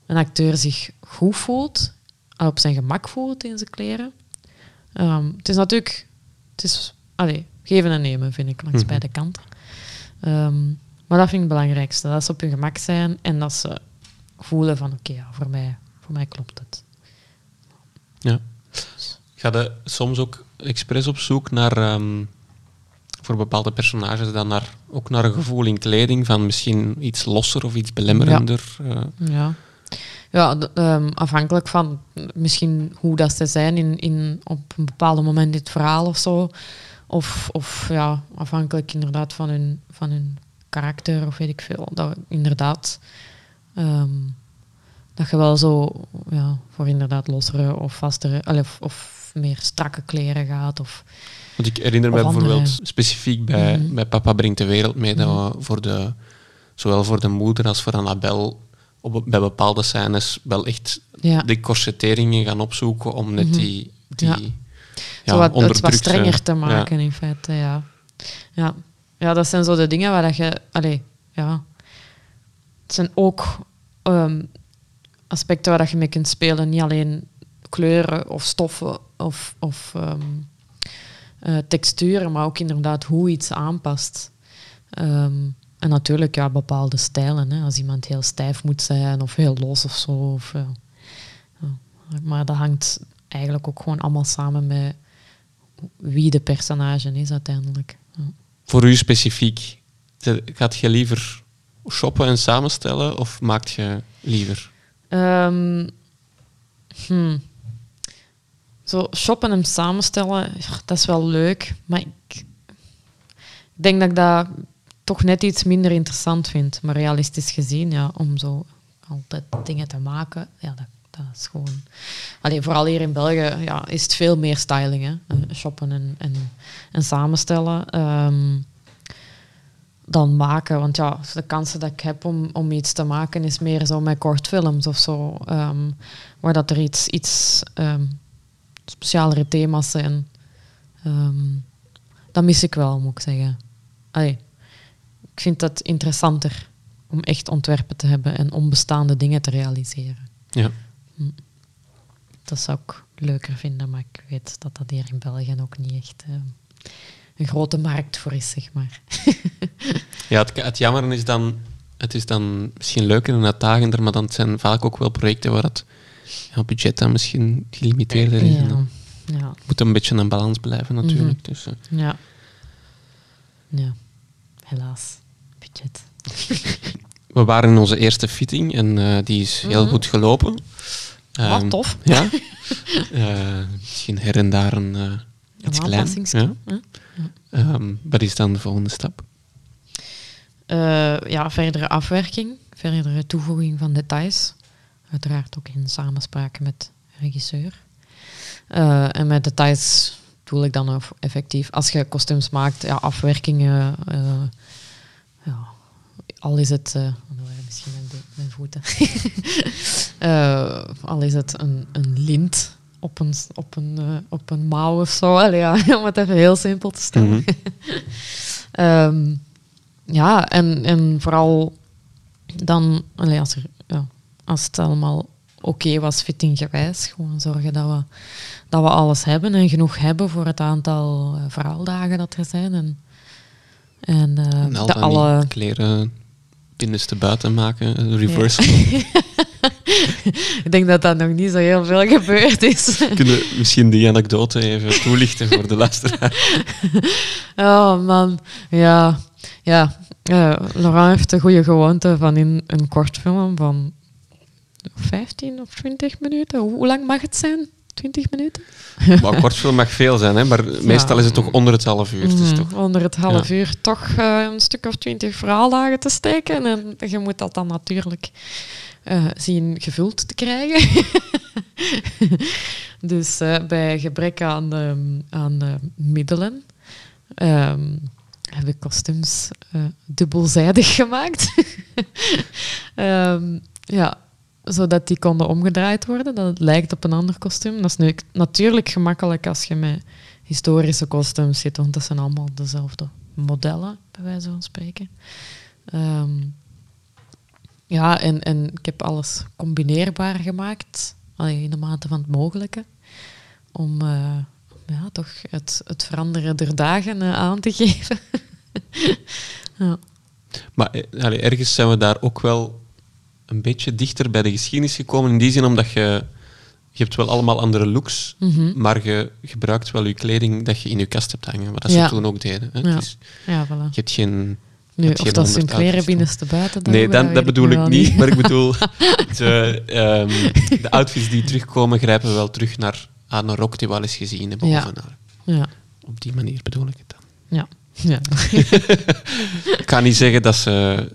een acteur zich goed voelt, op zijn gemak voelt in zijn kleren. Um, het is natuurlijk, het is, allez, geven en nemen vind ik langs mm -hmm. beide kanten. Um, maar dat vind ik het belangrijkste, dat ze op hun gemak zijn en dat ze voelen van oké, okay, ja, voor, mij, voor mij klopt het. Ja. Ga je soms ook expres op zoek naar, um, voor bepaalde personages, dan naar, ook naar een gevoel in kleding van misschien iets losser of iets belemmerender? Ja. Uh. ja. Ja, um, afhankelijk van misschien hoe dat ze zijn in, in, op een bepaald moment in het verhaal of zo. Of, of ja, afhankelijk inderdaad van hun, van hun karakter of weet ik veel. Dat inderdaad, um, dat je wel zo ja, voor inderdaad lossere of vastere, of, of meer strakke kleren gaat. Of, Want ik herinner me bijvoorbeeld specifiek bij, mm -hmm. bij Papa Brengt de Wereld mee, dat we voor de, zowel voor de moeder als voor Annabel op, bij bepaalde scènes wel echt ja. de corseteringen gaan opzoeken om net die, die ja. ja, wat, het wat strenger te maken in feite, ja. ja. Ja, dat zijn zo de dingen waar dat je... Allee, ja. Het zijn ook um, aspecten waar dat je mee kunt spelen. Niet alleen kleuren of stoffen of, of um, uh, texturen, maar ook inderdaad hoe iets aanpast. Um, en natuurlijk ja, bepaalde stijlen. Hè. Als iemand heel stijf moet zijn of heel los of zo. Of. Ja. Maar dat hangt eigenlijk ook gewoon allemaal samen met wie de personage is uiteindelijk. Voor u specifiek, gaat je liever shoppen en samenstellen of maakt je liever? Um, hmm. Zo shoppen en samenstellen, dat is wel leuk, maar ik, denk dat ik dat toch net iets minder interessant vind. Maar realistisch gezien, ja, om zo altijd dingen te maken, ja, dat, dat is gewoon... Alleen vooral hier in België ja, is het veel meer styling. Eh, shoppen en, en, en samenstellen. Ehm, dan maken. Want ja, de kansen dat ik heb om, om iets te maken is meer zo met kortfilms of zo. Um, waar dat er iets, iets um, specialere thema's zijn. Um, dat mis ik wel, moet ik zeggen. Allee, ik vind het interessanter om echt ontwerpen te hebben en onbestaande dingen te realiseren. Ja. Hm. Dat zou ik leuker vinden, maar ik weet dat dat hier in België ook niet echt een grote markt voor is, zeg maar. [laughs] ja, het, het jammer is dan, het is dan misschien leuker en uitdagender, maar dan zijn vaak ook wel projecten waar het ja, budget dan misschien gelimiteerder is. Ja. ja. Moet een beetje een balans blijven natuurlijk. Mhm. dus, Ja. Ja, helaas. Budget. [laughs] We waren in onze eerste fitting en uh, die is heel mhm. goed gelopen. Wat um, tof. Ja. uh, [laughs] misschien her en daar een iets klein. Ja. Um, wat is dan de volgende stap? Ja, verdere afwerking, verdere toevoeging van details. Uiteraard ook in samenspraak met regisseur. Uh, en met details doe ik dan effectief, als je kostuums maakt, ja, afwerkingen, uh, ja, al is het, uh, misschien mijn, mijn voeten, [laughs] al is het een, een lint op een, op een, op een mouw of zo. Allee, ja, [laughs] om het even heel simpel te stellen. Mm [laughs] -hmm. ja, en, en vooral dan, allee, als, er, als het allemaal oké okay was, fittinggewijs, gewoon zorgen dat we, dat we alles hebben en genoeg hebben voor het aantal uh, verhaaldagen dat er zijn. En, en, uh, en de alle kleren binnenste buiten maken, reverse. [laughs] Ja. ik denk dat dat nog niet zo heel veel gebeurd is. [laughs] Kunnen we misschien die anekdote even toelichten voor de luisteraar? [laughs] oh man, ja. ja. Uh, Laurent heeft de goede gewoonte van in een kortfilm van 15 of 20 minuten. Hoe lang mag het zijn? 20 minuten? Maar kortfilm mag veel zijn, hè? maar meestal is het toch onder het half uur. Mm, toch... Onder het half uur toch uh, een stuk of twintig verhaaldagen te steken. En je moet dat dan natuurlijk uh, zien gevuld te krijgen. [laughs] dus uh, bij gebrek aan, um, aan middelen um, heb ik kostuums dubbelzijdig gemaakt. um, [laughs] ja, zodat die konden omgedraaid worden, dat het lijkt op een ander kostuum. Dat is natuurlijk gemakkelijk als je met historische kostuums zit, want dat zijn allemaal dezelfde modellen, bij wijze van spreken. Um, ja, en, en ik heb alles combineerbaar gemaakt, in de mate van het mogelijke, om uh, ja, toch het, het veranderen der dagen uh, aan te [laughs] geven. ja. Maar eh, ergens zijn we daar ook wel een beetje dichter bij de geschiedenis gekomen, in die zin omdat je je hebt wel allemaal andere looks, mm -hmm. maar je gebruikt wel je kleding dat je in je kast hebt hangen, wat ja. ze toen ook deden. Hè? Ja. Dus ja, voilà. Je hebt geen nu, of dat zijn kleren binnenste buiten. Nee, dan, dat bedoel ik niet. Maar ik bedoel, [laughs] de, um, de outfits die terugkomen grijpen wel terug naar aan een rok die we al eens gezien hebben. Ja. ja. Op die manier bedoel ik het dan. Ja. ja. [laughs] ik kan niet zeggen dat ze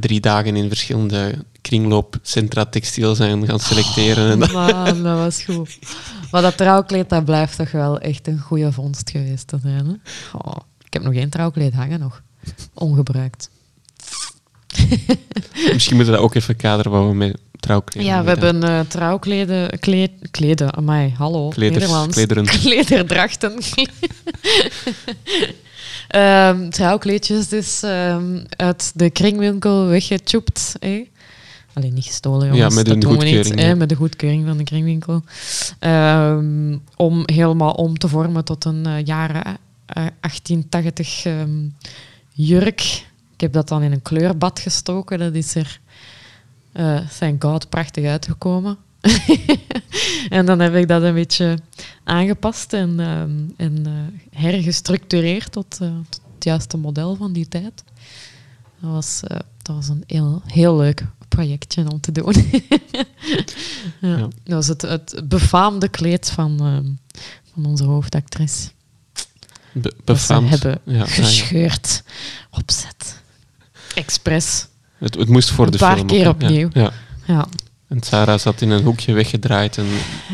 drie dagen in verschillende kringloopcentra textiel zijn gaan selecteren. Oh, man, dat was goed. Maar dat trouwkleed, dat blijft toch wel echt een goede vondst geweest te zijn. Hè? Oh, ik heb nog geen trouwkleed hangen nog ongebruikt. [laughs] Misschien moeten we dat ook even kaderen wat we met trouwkleden Ja, we hebben uh, trouwkleden, kleed, kleden, amai, hallo, Kleders, Nederlands. Klederen. [laughs] Klederdrachten. [laughs] um, trouwkleedjes dus um, uit de kringwinkel weggechoept. Eh? Alleen niet gestolen, jongens. Ja, met een goedkeuring. Niet, met de goedkeuring van de kringwinkel. Um, om helemaal om te vormen tot een uh, jaren uh, 1880 jurk. Ik heb dat dan in een kleurbad gestoken. Dat is er, uh, thank god, prachtig uitgekomen. [laughs] en dan heb ik dat een beetje aangepast en, ehm, en uh, hergestructureerd tot, uh, tot, het juiste model van die tijd. Dat was, uh, dat was een heel, heel leuk projectje om te doen. [laughs] ja, ja. Dat was het, het befaamde kleed van, ehm, van onze hoofdactrice. Be befaamd. Dat ze hebben ja, gescheurd. Opzet. Expres. Het, het moest voor een de film. Een paar keer opnieuw. Ja. En Sarah zat in een hoekje weggedraaid en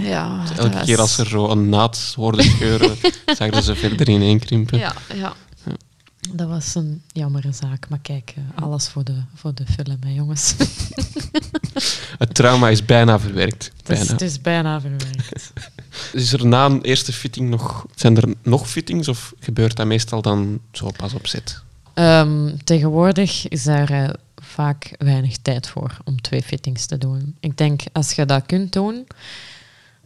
ja, elke keer als er zo een naad hoorde scheuren, [laughs] zag ze verder ineenkrimpen. Ja, ja. ja. Dat was een jammere zaak, maar kijk, eh, alles voor de, voor de film, hè, jongens. [laughs] Het trauma is bijna verwerkt. Bijna. Het, is, het is bijna verwerkt. [laughs] Is er na een eerste fitting nog, zijn er nog fittings of gebeurt dat meestal dan zo pas op zet? Um, tegenwoordig is daar uh, vaak weinig tijd voor om twee fittings te doen. Ik denk als je dat kunt doen,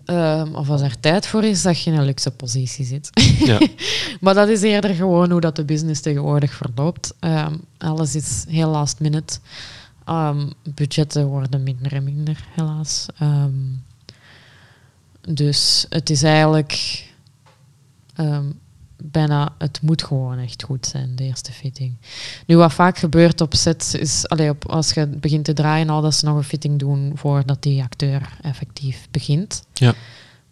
um, of als er tijd voor is, dat je in een luxe positie zit. Ja. [laughs] maar dat is eerder gewoon hoe dat de business tegenwoordig verloopt. Um, alles is heel last minute. budgetten worden minder en minder, helaas. dus het is eigenlijk bijna, het moet gewoon echt goed zijn, de eerste fitting. Nu, wat vaak gebeurt op set, is allee, op, als je begint te draaien, al dat ze nog een fitting doen voordat die acteur effectief begint. Ja.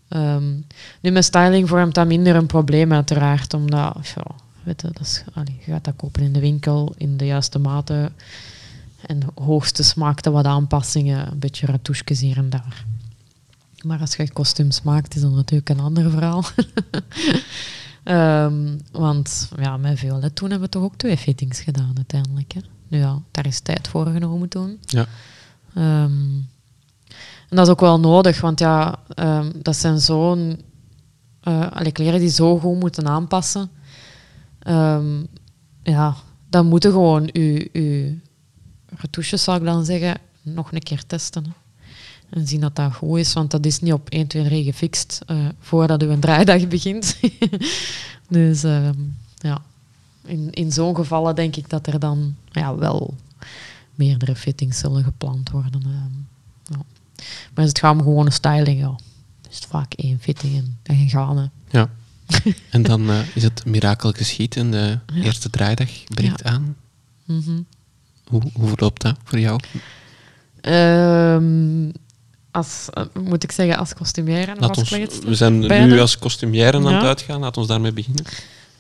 Um, nu, met styling vormt dat minder een probleem, uiteraard, omdat ja, weet je, dat is, allee, je gaat dat kopen in de winkel in de juiste mate en hoogste smaakte wat aanpassingen, een beetje retouches hier en daar. Maar als je kostuums maakt, is dat natuurlijk een ander verhaal. [laughs] Um, want ja, met Violet toen hebben we toch ook twee fittings gedaan uiteindelijk. Hè? Nu ja, daar is tijd voor genomen toen. Ja. Um, en dat is ook wel nodig, want ja, um, dat zijn zo'n... Uh, alle kleren die zo goed moeten aanpassen. ja, dan moeten gewoon uw, uw retouches, zou ik dan zeggen, nog een keer testen. Hè? En zien dat dat goed is, want dat is niet op 1, 2, 3 gefixt uh, voordat u een draaidag [laughs] begint. dus uh, ja, in, in zo'n gevallen denk ik dat er dan ja, wel meerdere fittings zullen gepland worden. Uh, ja. Maar als het gaat om gewone styling, ja, is het vaak één fitting en, en gaan. Ja. [laughs] en dan uh, is het mirakel geschieden. De ja. eerste draaidag breekt ja. aan. Mm -hmm. hoe, hoe verloopt dat voor jou? Um, als, uh, moet ik zeggen, als kostumière en als ons, We zijn nu als kostumière aan het uitgaan. Laten we daarmee beginnen.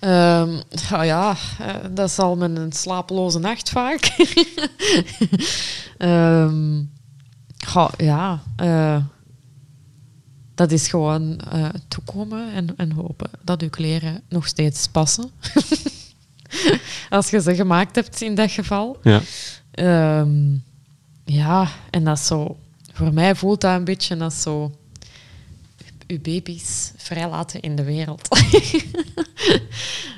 Um, oh ja, uh, dat is al met een slapeloze nacht vaak. [laughs] um, oh, ja, uh, dat is gewoon toekomen en, en hopen dat uw kleren nog steeds passen. [laughs] Als je ze gemaakt hebt in dat geval. Ja. Um, ja, en dat is zo voor mij voelt dat een beetje als zo uw baby's vrijlaten in de wereld.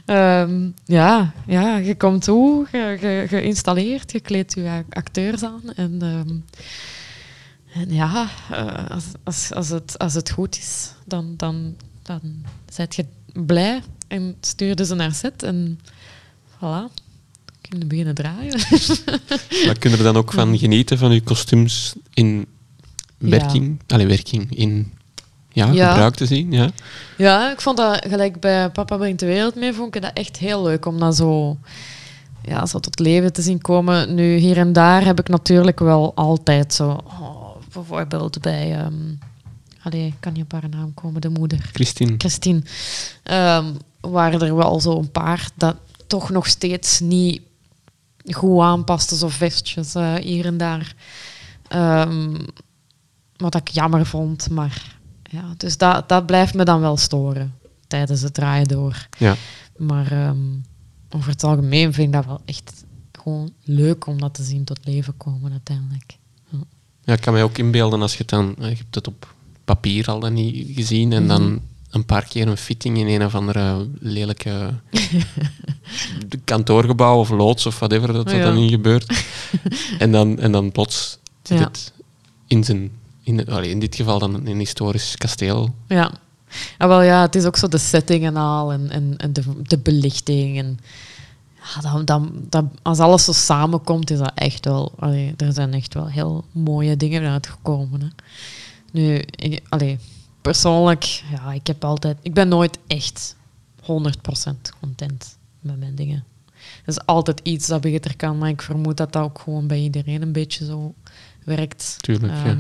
um, [laughs] ja, ja, je komt toe, je, geïnstalleerd, je kleedt je acteurs aan en, um, en ja, uh, als, als, als, het, als het goed is, dan, dan, dan zet je blij en stuurde ze naar set en voilà kunnen beginnen draaien. maar kunnen we dan ook van genieten van uw kostuums in werking, ja. Allee, werking in ja, ja, gebruik te zien. Ja. ja, ik vond dat gelijk bij Papa brengt de wereld mee, vond ik dat echt heel leuk om dat zo, ja, zo tot leven te zien komen. Nu, hier en daar heb ik natuurlijk wel altijd zo, oh, bijvoorbeeld bij, um, allee, kan je op haar naam komen, de moeder. Christine. Christine. Um, waren er wel zo een paar dat toch nog steeds niet goed aanpasten, zo vestjes uh, hier en daar. Um, wat ik jammer vond, maar ja, dus dat, dat blijft me dan wel storen tijdens het draaien door. Ja. Maar um, over het algemeen vind ik dat wel echt gewoon leuk om dat te zien tot leven komen uiteindelijk. Ja, ja ik kan mij ook inbeelden als je het dan, je hebt het op papier al dan niet gezien en dan mhm. een paar keer een fitting in een of andere lelijke [laughs] kantoorgebouw of loods of whatever dat, dat dan niet gebeurt. [laughs] en, dan, en dan plots zit het in zijn in, allee, in dit geval dan een historisch kasteel. Ja. ja, wel ja, het is ook zo de setting en al en, en, en de, de belichting. En, ja, dan, dan, dan, als alles zo samenkomt, is dat echt wel... Allee, er zijn echt wel heel mooie dingen uitgekomen. Hè. Nu, ik, allee, persoonlijk, ja, ik heb altijd... Ik ben nooit echt 100% content met mijn dingen. Er is altijd iets dat beter kan, maar ik vermoed dat dat ook gewoon bij iedereen een beetje zo werkt. Tuurlijk, ja.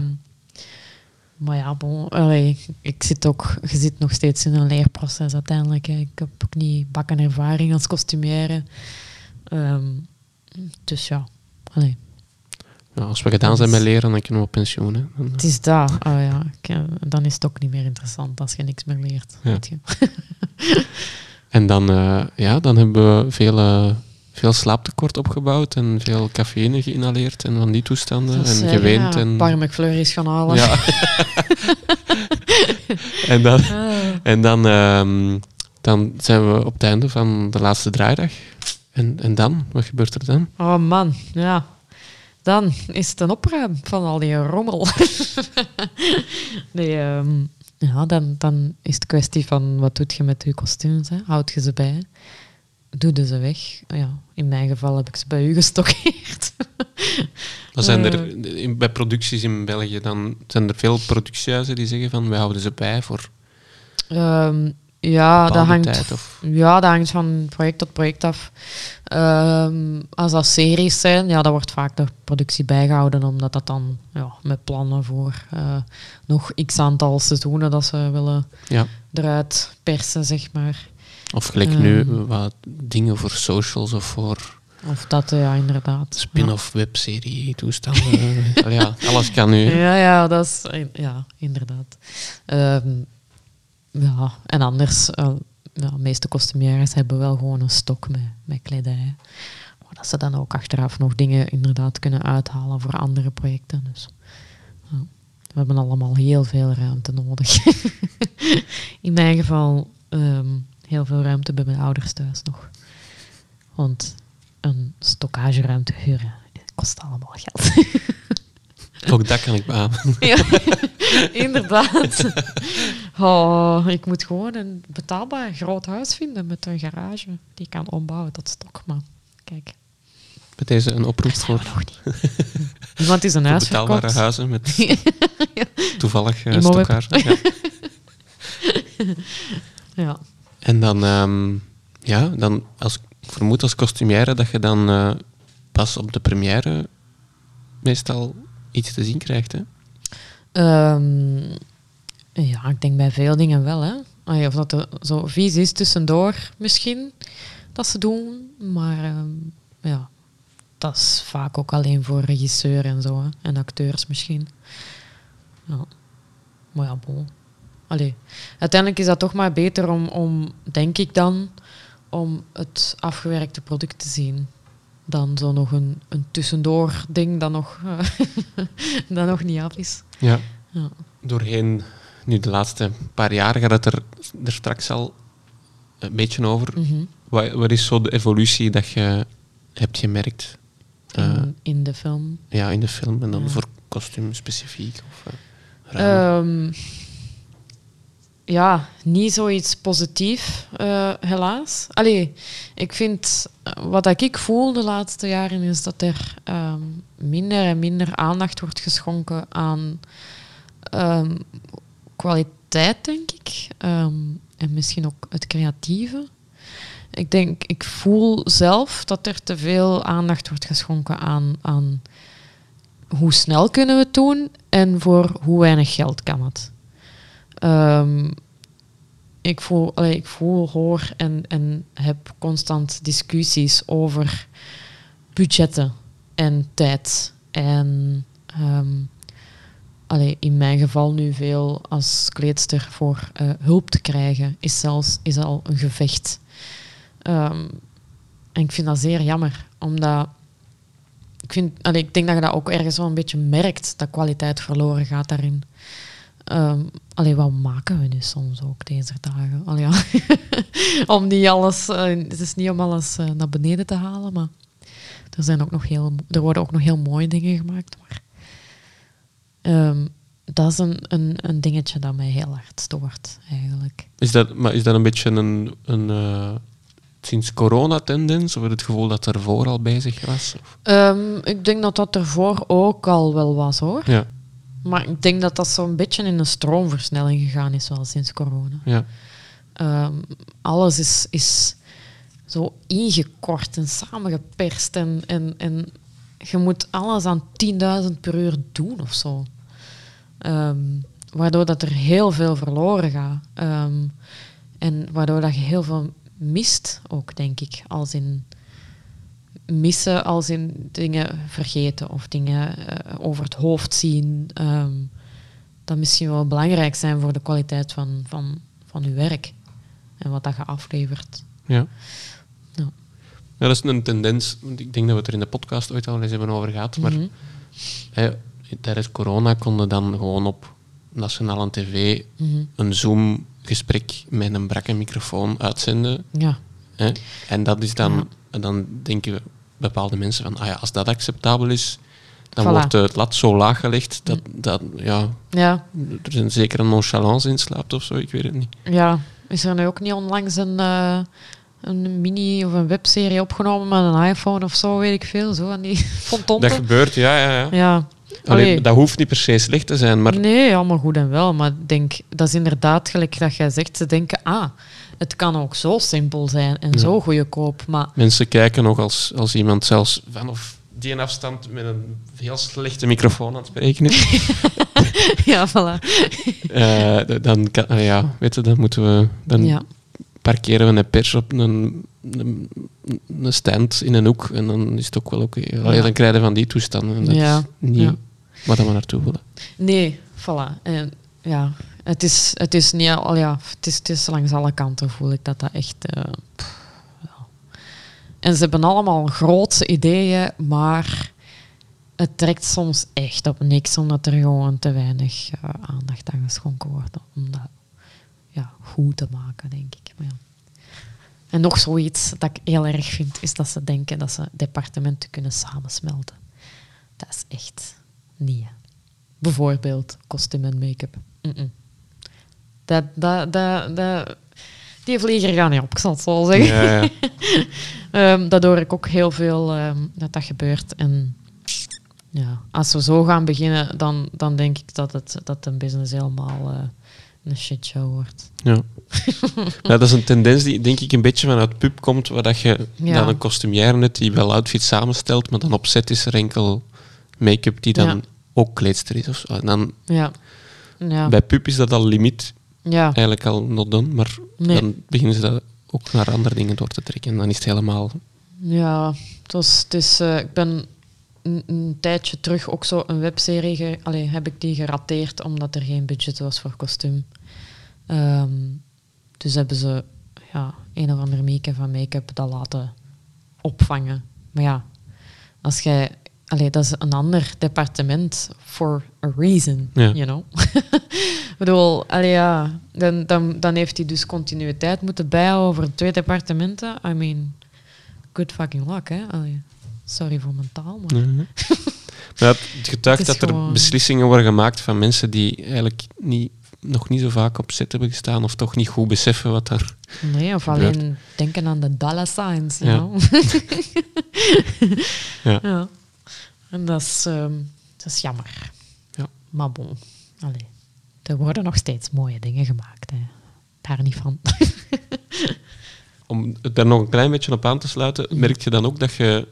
Maar ja, bon, allee, ik zit ook, je zit nog steeds in een leerproces uiteindelijk. Ik heb ook niet bakken ervaring als kostumière. Ehm, dus ja, allee. Ja, als we gedaan zijn met leren, dan kunnen we op pensioen. Hè. het is dat. Oh, ja. Eh, dan is het ook niet meer interessant als je niks meer leert. Weet je. [laughs] en dan, uh, ja, dan hebben we veel, uh, veel slaaptekort opgebouwd en veel cafeïne geïnhaleerd en van die toestanden. en uh, geweend. Ja, en... McFlurries gaan halen. Ja. [laughs] [laughs] en dan, ah. en dan, um, dan zijn we op het einde van de laatste draaidag. En, en dan? Wat gebeurt er dan? Oh man, ja. Dan is het een opruim van al die rommel. [laughs] nee, um, ja, dan, dan is het kwestie van wat doe je met je kostuums? Hè? Houd je ze bij? Doe ze weg? Ja, in mijn geval heb ik ze bij u gestockeerd. [laughs] Dan zijn er, uh, bij producties in België dan zijn er veel productiehuizen die zeggen van wij houden ze bij voor um, ja, dat hangt, ja, dat hangt van project tot project af. Um, als dat series zijn, ja, dan wordt vaak de productie bijgehouden, omdat dat dan ja, met plannen voor uh, nog x aantal seizoenen dat ze willen ja. eruit persen, zeg maar. Of gelijk um, nu wat dingen voor socials of voor. Of dat, ja, inderdaad. Spin-off ja. webserie toestanden. [laughs] ja, alles kan nu. Ja, ja, dat is ja, inderdaad. Um, ja, en anders, uh, ja, de meeste kostumières hebben wel gewoon een stok met, met kledij. Maar dat ze dan ook achteraf nog dingen inderdaad kunnen uithalen voor andere projecten. Dus ja, we hebben allemaal heel veel ruimte nodig. [laughs] In mijn geval um, heel veel ruimte bij mijn ouders thuis nog. Want een stockageruimte huren kost allemaal geld. [laughs] Ook dat kan ik beamen. [laughs] Ja, inderdaad. Oh, ik moet gewoon een betaalbaar groot huis vinden met een garage. Die kan ombouwen tot stok. Maar kijk. Met deze een oproep voor... Iemand is een [laughs] huis betaalbare verkocht. huizen met ja. toevallig uh, Ja. ja. En dan, um, ja, dan als, ik vermoed als costumière dat je dan uh, pas op de première meestal iets te zien krijgt, hè? Um, ja, ik denk bij veel dingen wel, hè. Of dat er zo vies is tussendoor misschien, dat ze doen. Maar um, ja, dat is vaak ook alleen voor regisseur en zo, hè. En acteurs misschien. Ja. Maar ja. Allee. Uiteindelijk is dat toch maar beter om, om, denk ik dan, om het afgewerkte product te zien dan zo nog een, een tussendoor ding dat nog, [laughs] dat nog niet af is. Ja. ja. Doorheen nu de laatste paar jaar gaat het er, er straks al een beetje over. Mm wat, wat, is zo de evolutie dat je hebt gemerkt? In, uh, in de film? Ja, in de film en dan ja. voor kostuum specifiek? Of, uh, ja, niet zoiets positief, uh, helaas. Allee, ik vind, wat ik voel de laatste jaren, is dat er um, minder en minder aandacht wordt geschonken aan um, kwaliteit, denk ik. Um, en misschien ook het creatieve. Ik denk, ik voel zelf dat er te veel aandacht wordt geschonken aan, aan hoe snel kunnen we het doen en voor hoe weinig geld kan het. Um, ik, voel, ik voel, hoor en, en heb constant discussies over budgetten en tijd. En um, allee, in mijn geval nu veel als kleedster voor uh, hulp te krijgen, is zelfs is al een gevecht. Um, en ik vind dat zeer jammer, omdat ik, vind, allee, ik denk dat je dat ook ergens wel een beetje merkt, dat kwaliteit verloren gaat daarin. Um, allee, wat maken we nu soms ook deze dagen? Allee, ja. [laughs] om niet alles, uh, het is niet om alles uh, naar beneden te halen, maar er, zijn ook nog heel, er worden ook nog heel mooie dingen gemaakt. Maar um, dat is een, een, een dingetje dat mij heel hard stoort, eigenlijk. Is dat, maar is dat een beetje een, een uh, sinds corona-tendens, of het gevoel dat er voor al bezig was? Um, ik denk dat dat ervoor ook al wel was, hoor. Ja. Maar ik denk dat dat zo'n beetje in een stroomversnelling gegaan is, wel sinds corona. Ja. Ehm, alles is, is zo ingekort en samengeperst. En, en, en je moet alles aan 10.000 per uur doen of zo. Ehm, waardoor dat er heel veel verloren gaat. Ehm, en waardoor dat je heel veel mist ook, denk ik. Als in missen, als in dingen vergeten of dingen eh, over het hoofd zien. Um, dat misschien wel belangrijk zijn voor de kwaliteit van, van, van je werk. En wat dat je aflevert. Ja. Ja. ja dat is een tendens. Ik denk dat we het er in de podcast ooit al eens hebben over gehad. Maar mm tijdens corona konden dan gewoon op nationale tv mhm. een Zoom-gesprek met een brakke microfoon uitzenden. Ja. Hè? En dat is dan, dan denken bepaalde mensen van, ah ja, als dat acceptabel is, dan wordt het lat zo laag gelegd dat, mm. dat ja, ja. er een zekere nonchalance in slaapt of zo, ik weet het niet. Ja, is er nu ook niet onlangs een, uh, een mini of een webserie opgenomen met een iPhone of zo, weet ik veel, zo aan die [laughs] fontonten? Dat gebeurt, ja, ja, ja. ja. Allee, dat hoeft niet per se slecht te zijn, maar... Nee, allemaal goed en wel. Maar ik denk, dat is inderdaad gelijk dat jij zegt. Ze denken, ah, het kan ook zo simpel zijn en zo goedkoop. Maar... Mensen kijken nog als, als iemand zelfs vanaf die afstand met een heel slechte microfoon aan het spreken is. [laughs] ja, voilà. Uh, dan, kan, uh, ja, weet je, dan moeten we... Dan ja. parkeren we een pers op een, een, een, stand in een hoek en dan is het ook wel oké. Okay. Ja. Dan krijg je van die toestanden. Dat ja. is niet wat we naartoe willen. Nee, voilà. En, ja, het is, het is niet al, ja, het is, het is langs alle kanten voel ik dat dat echt. Ja. En ze hebben allemaal grootse ideeën, maar het trekt soms echt op niks, omdat er gewoon te weinig uh, aandacht aan geschonken wordt om dat ja, goed te maken, denk ik. Maar ja. En nog zoiets dat ik heel erg vind, is dat ze denken dat ze departementen kunnen samensmelten. Dat is echt niet. Bijvoorbeeld kostuum en make-up. Dat, dat, dat, dat, die vlieger gaat niet op, ik zal het zo zeggen. Ja, ja. um, [laughs] dat hoor ik ook heel veel um, dat dat gebeurt. En ja, als we zo gaan beginnen, dan, dan denk ik dat, het, dat een business helemaal uh, een shitshow wordt. Ja. ja, dat is een tendens die denk ik een beetje vanuit pub komt, waar dat je dan een kostumier net die wel outfits samenstelt, maar dan op set is er enkel make-up die dan ook kleedster is. Of zo. En dan, ja. Ja. Bij pub is dat al limiet ja. eigenlijk al not done, maar dan beginnen ze dat ook naar andere dingen door te trekken. En dan is het helemaal... Ja, het was, het is, uh, ik ben een, een, tijdje terug ook zo een webserie... Ge, allee, heb ik die gerateerd omdat er geen budget was voor kostuum. Um, dus hebben ze ja, een of andere make van make-up dat laten opvangen. Maar ja, als jij Allee, dat is een ander departement for a reason, you know. [laughs] ik bedoel, allee, ja, dan, dan, dan heeft hij dus continuïteit moeten bijhouden over twee departementen. I mean, good fucking luck, hè. Allee, sorry voor mijn taal, maar... Maar het getuigt [laughs] dat er beslissingen worden gemaakt van mensen die eigenlijk niet, nog niet zo vaak op zet hebben gestaan of toch niet goed beseffen wat er Nee, of alleen denken aan de dollar signs, you ja. know. [laughs] ja. ja. En dat is, uh, dat is jammer. Ja. Maar bon, Allee, er worden nog steeds mooie dingen gemaakt. Hè. Daar niet van. [laughs] Om daar nog een klein beetje op aan te sluiten, mhm. merk je dan ook dat je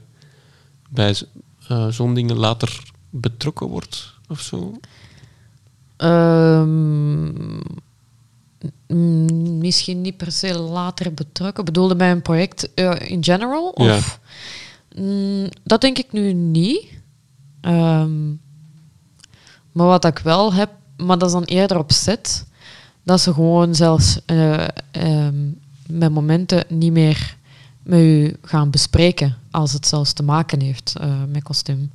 bij uh, zo'n dingen later betrokken wordt of zo? Um, misschien niet per se later betrokken. Bedoelde bij een project uh, in general? Of? Ja. Mm, dat denk ik nu niet. Ehm, maar wat ik wel heb, maar dat is dan eerder op set, dat ze gewoon zelfs uh, um, met momenten niet meer met u gaan bespreken als het zelfs te maken heeft uh, met kostuum.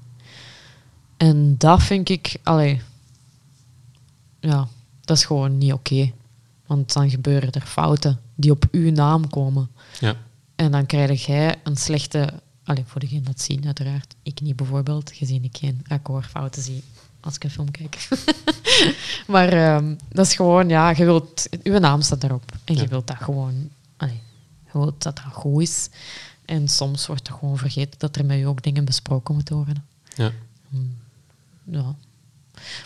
En dat vind ik, allee, ja, dat is gewoon niet oké. Want dan gebeuren er fouten die op uw naam komen. Ja. En dan krijg jij een slechte Allee, voor degene dat zien, uiteraard. Ik niet bijvoorbeeld, gezien ik geen akkoordfouten zie als ik een film kijk. [laughs] maar ehm, dat is gewoon, ja, je wilt, uw naam staat erop. En je wilt dat gewoon, allee, je wilt dat dat goed is. En soms wordt er gewoon vergeten dat er met je ook dingen besproken moeten worden. Ja. Hmm. ja.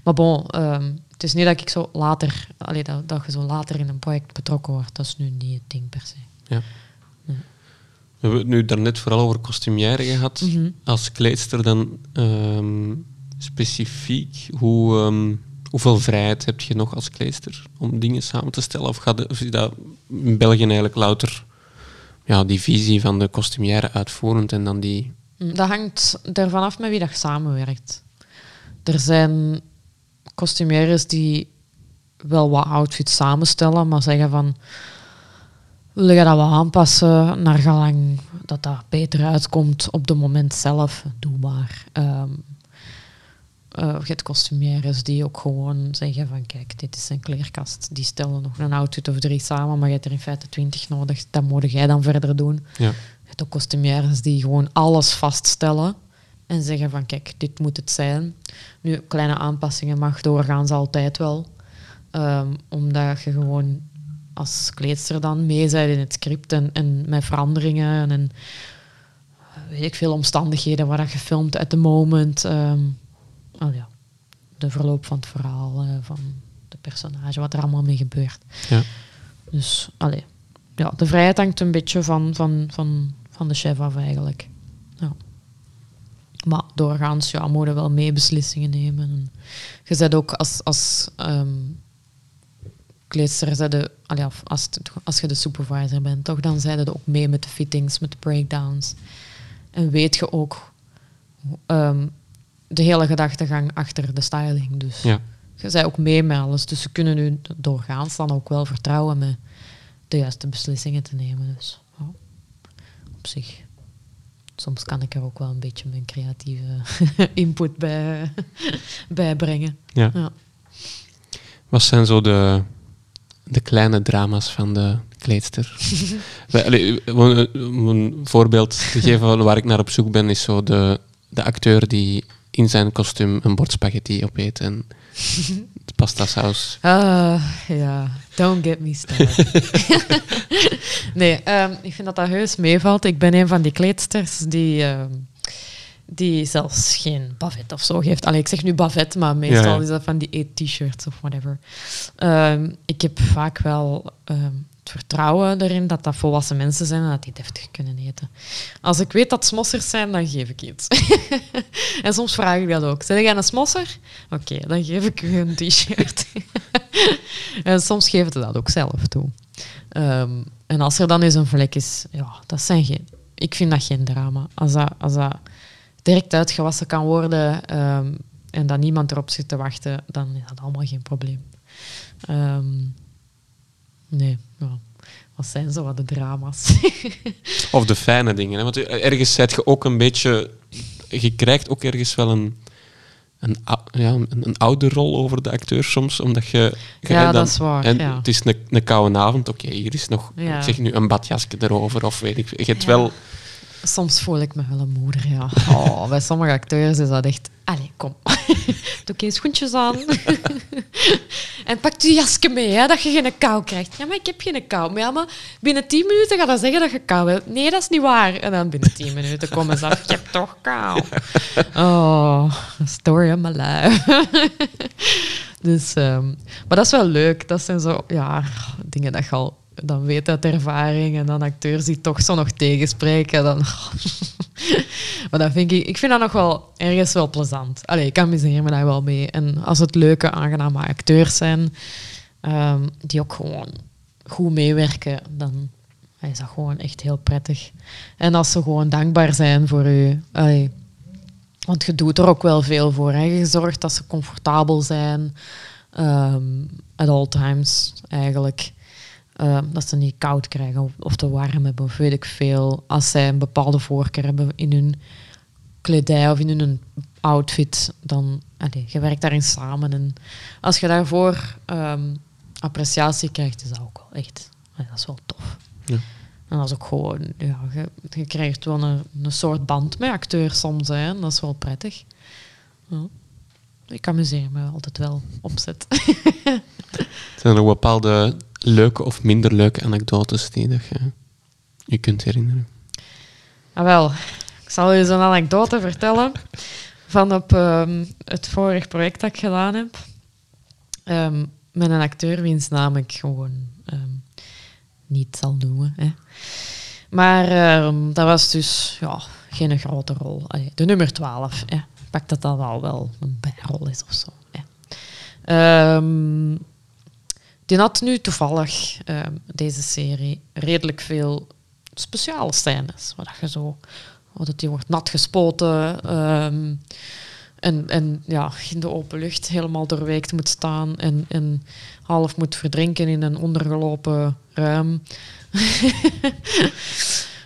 Maar bon, ehm, het is niet dat ik zo later, allee, dat, dat je zo later in een project betrokken wordt. Dat is nu niet het ding per se. Ja. We hebben het nu daarnet vooral over kostumière gehad. Mhm. Als kleedster dan ehm, specifiek, hoe, um, hoeveel vrijheid heb je nog als kleedster om dingen samen te stellen? Of, gaat of is dat in België eigenlijk louter ja, die visie van de kostumière uitvoerend en dan die... Mm, dat hangt ervan af met wie dat samenwerkt. Er zijn kostumières die wel wat outfits samenstellen, maar zeggen van wil je dat wel aanpassen naar gelang dat dat beter uitkomt op het moment zelf, doe maar. Um, uh, je hebt kostumières die ook gewoon zeggen van kijk, dit is een kleerkast. Die stellen nog een outfit of drie samen, maar je hebt er in feite twintig nodig. Dat moet jij dan verder doen. Ja. Je hebt ook kostumières die gewoon alles vaststellen en zeggen van kijk, dit moet het zijn. Nu, kleine aanpassingen mag doorgaans altijd wel. Um, omdat je gewoon als kleedster dan mee bent in het script en, en met veranderingen en weet ik veel omstandigheden waar je filmt at the moment. Um, oh ja, de verloop van het verhaal, uh, van de personage, wat er allemaal mee gebeurt. Ja. Dus, allee, ja, de vrijheid hangt een beetje van, van, van, van de chef af eigenlijk. Ja. Maar doorgaans ja, moet je wel mee beslissingen nemen. En je zet ook als, als um, kleedster, zet als, als je de supervisor bent, toch, dan zijn je ook mee met de fittings, met de breakdowns. En weet je ook um, de hele gedachtegang achter de styling. Dus ja. je zei ook mee met alles. Dus ze kunnen nu doorgaans dan ook wel vertrouwen met de juiste beslissingen te nemen. Dus op zich. Soms kan ik er ook wel een beetje mijn creatieve [laughs] input bij, [laughs] bij brengen. Ja. ja. Wat zijn zo de, de kleine drama's van de kleedster? [laughs] om een voorbeeld te geven waar ik naar op zoek ben, is zo de, de acteur die in zijn kostuum een bord spaghetti opeet en pasta saus. Ah, ja. Don't get me started. [laughs] [laughs] nee, um, ik vind dat dat heus meevalt. Ik ben een van die kleedsters die... Um, die zelfs geen bavet of zo geeft. Allee, ik zeg nu bavet, maar meestal is dat van die eet-t-shirts of whatever. Um, ik heb vaak wel vertrouwen erin dat dat volwassen mensen zijn en dat die deftig kunnen eten. Als ik weet dat smossers zijn, dan geef ik iets. [laughs] en soms vraag ik dat ook. Zeg jij een smosser? Oké, dan geef ik u een t-shirt. [laughs] en soms geven ze dat ook zelf toe. Um, en als er dan eens een vlek is, ja, dat zijn geen... Ik vind dat geen drama. Als dat, als dat direct uitgewassen kan worden um, en dat niemand erop zit te wachten, dan is dat allemaal geen probleem. Um, Nee, ja. wat zijn zo wat de drama's? [laughs] of de fijne dingen. Hè? Want ergens zet je ook een beetje... Je krijgt ook ergens wel een, een, ja, een, een oude rol over de acteur soms, omdat je... ja, dan, dat is waar. En ja. Het is een, een koude avond, oké, hier is nog, ik zeg nu, een badjasje erover, of weet ik... Je hebt wel Soms voel ik me wel een moeder, ja. Oh, [laughs] bij sommige acteurs is dat echt... Allee, kom. [laughs] Doe eens schoentjes aan. [laughs] en pak je jasje mee, hè, dat je geen kou krijgt. Ja, maar ik heb geen kou. Maar, ja, maar binnen tien minuten gaat dat zeggen dat je kou hebt. Nee, dat is niet waar. En dan binnen tien minuten komen ze af. Je hebt toch kou. Oh, story of my life. dus, um, maar dat is wel leuk. Dat zijn zo, ja, dingen dat je al dan weet uit ervaring en dan acteurs die toch zo nog tegenspreken. Dan... [laughs] maar dat vind ik, ik vind dat nog wel ergens wel plezant. Allee, ik amuseer me daar wel mee. En als het leuke, aangename acteurs zijn, um, die ook gewoon goed meewerken, dan is dat gewoon echt heel prettig. En als ze gewoon dankbaar zijn voor u. Want je doet er ook wel veel voor. Hè. Je zorgt dat ze comfortabel zijn. Um, at all times, eigenlijk. Ehm, dat ze niet koud krijgen of, of, te warm hebben of weet ik veel. Als zij een bepaalde voorkeur hebben in hun kledij of in hun outfit, dan allee, je werkt daarin samen. En als je daarvoor um, appreciatie krijgt, is dat ook wel echt, allee, dat is wel tof. Ja. En dat is ook gewoon, ja, je, je krijgt wel een, een, soort band met acteurs soms, hè, dat is wel prettig. Ja. Ik amuseer me altijd wel opzet. [laughs] Zijn er bepaalde leuke of minder leuke anekdotes die je je kunt herinneren? Ah, wel, ik zal je zo'n anekdote vertellen. van op ehm, het vorige project dat ik gedaan heb. Um, met een acteur wiens naam ik gewoon um, niet zal noemen. Hè. Maar dat was dus ja, geen grote rol. De nummer 12. Hè. Pak dat dat al wel een bijrol is of zo. Hè. Die had nu toevallig, deze serie, redelijk veel speciale scènes. Waar je zo dat die wordt nat gespoten ehm, en, en ja, in de open lucht helemaal doorweekt moet staan en, en half moet verdrinken in een ondergelopen ruim.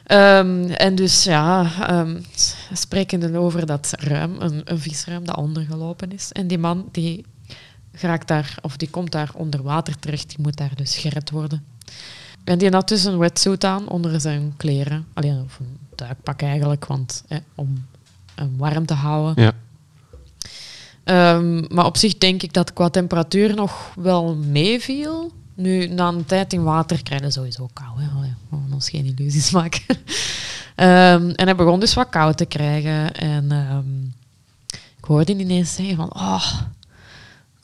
um, [laughs] en dus ja, um, sprekende over dat ruim, een, een visruim dat ondergelopen is. En die man die daar, of die komt daar onder water terecht, die moet daar dus gered worden. En die had dus een wetsuit aan onder zijn kleren. Alleen, of een duikpak eigenlijk, want om hem warm te houden. Ja. Ehm, maar op zich denk ik dat qua temperatuur nog wel meeviel. Nu, na een tijd in water krijg je sowieso kou. Hè. Allee, we ons geen illusies [laughs] maken. um, en hij begon dus wat koud te krijgen. En um, ik hoorde ineens zeggen van... Oh,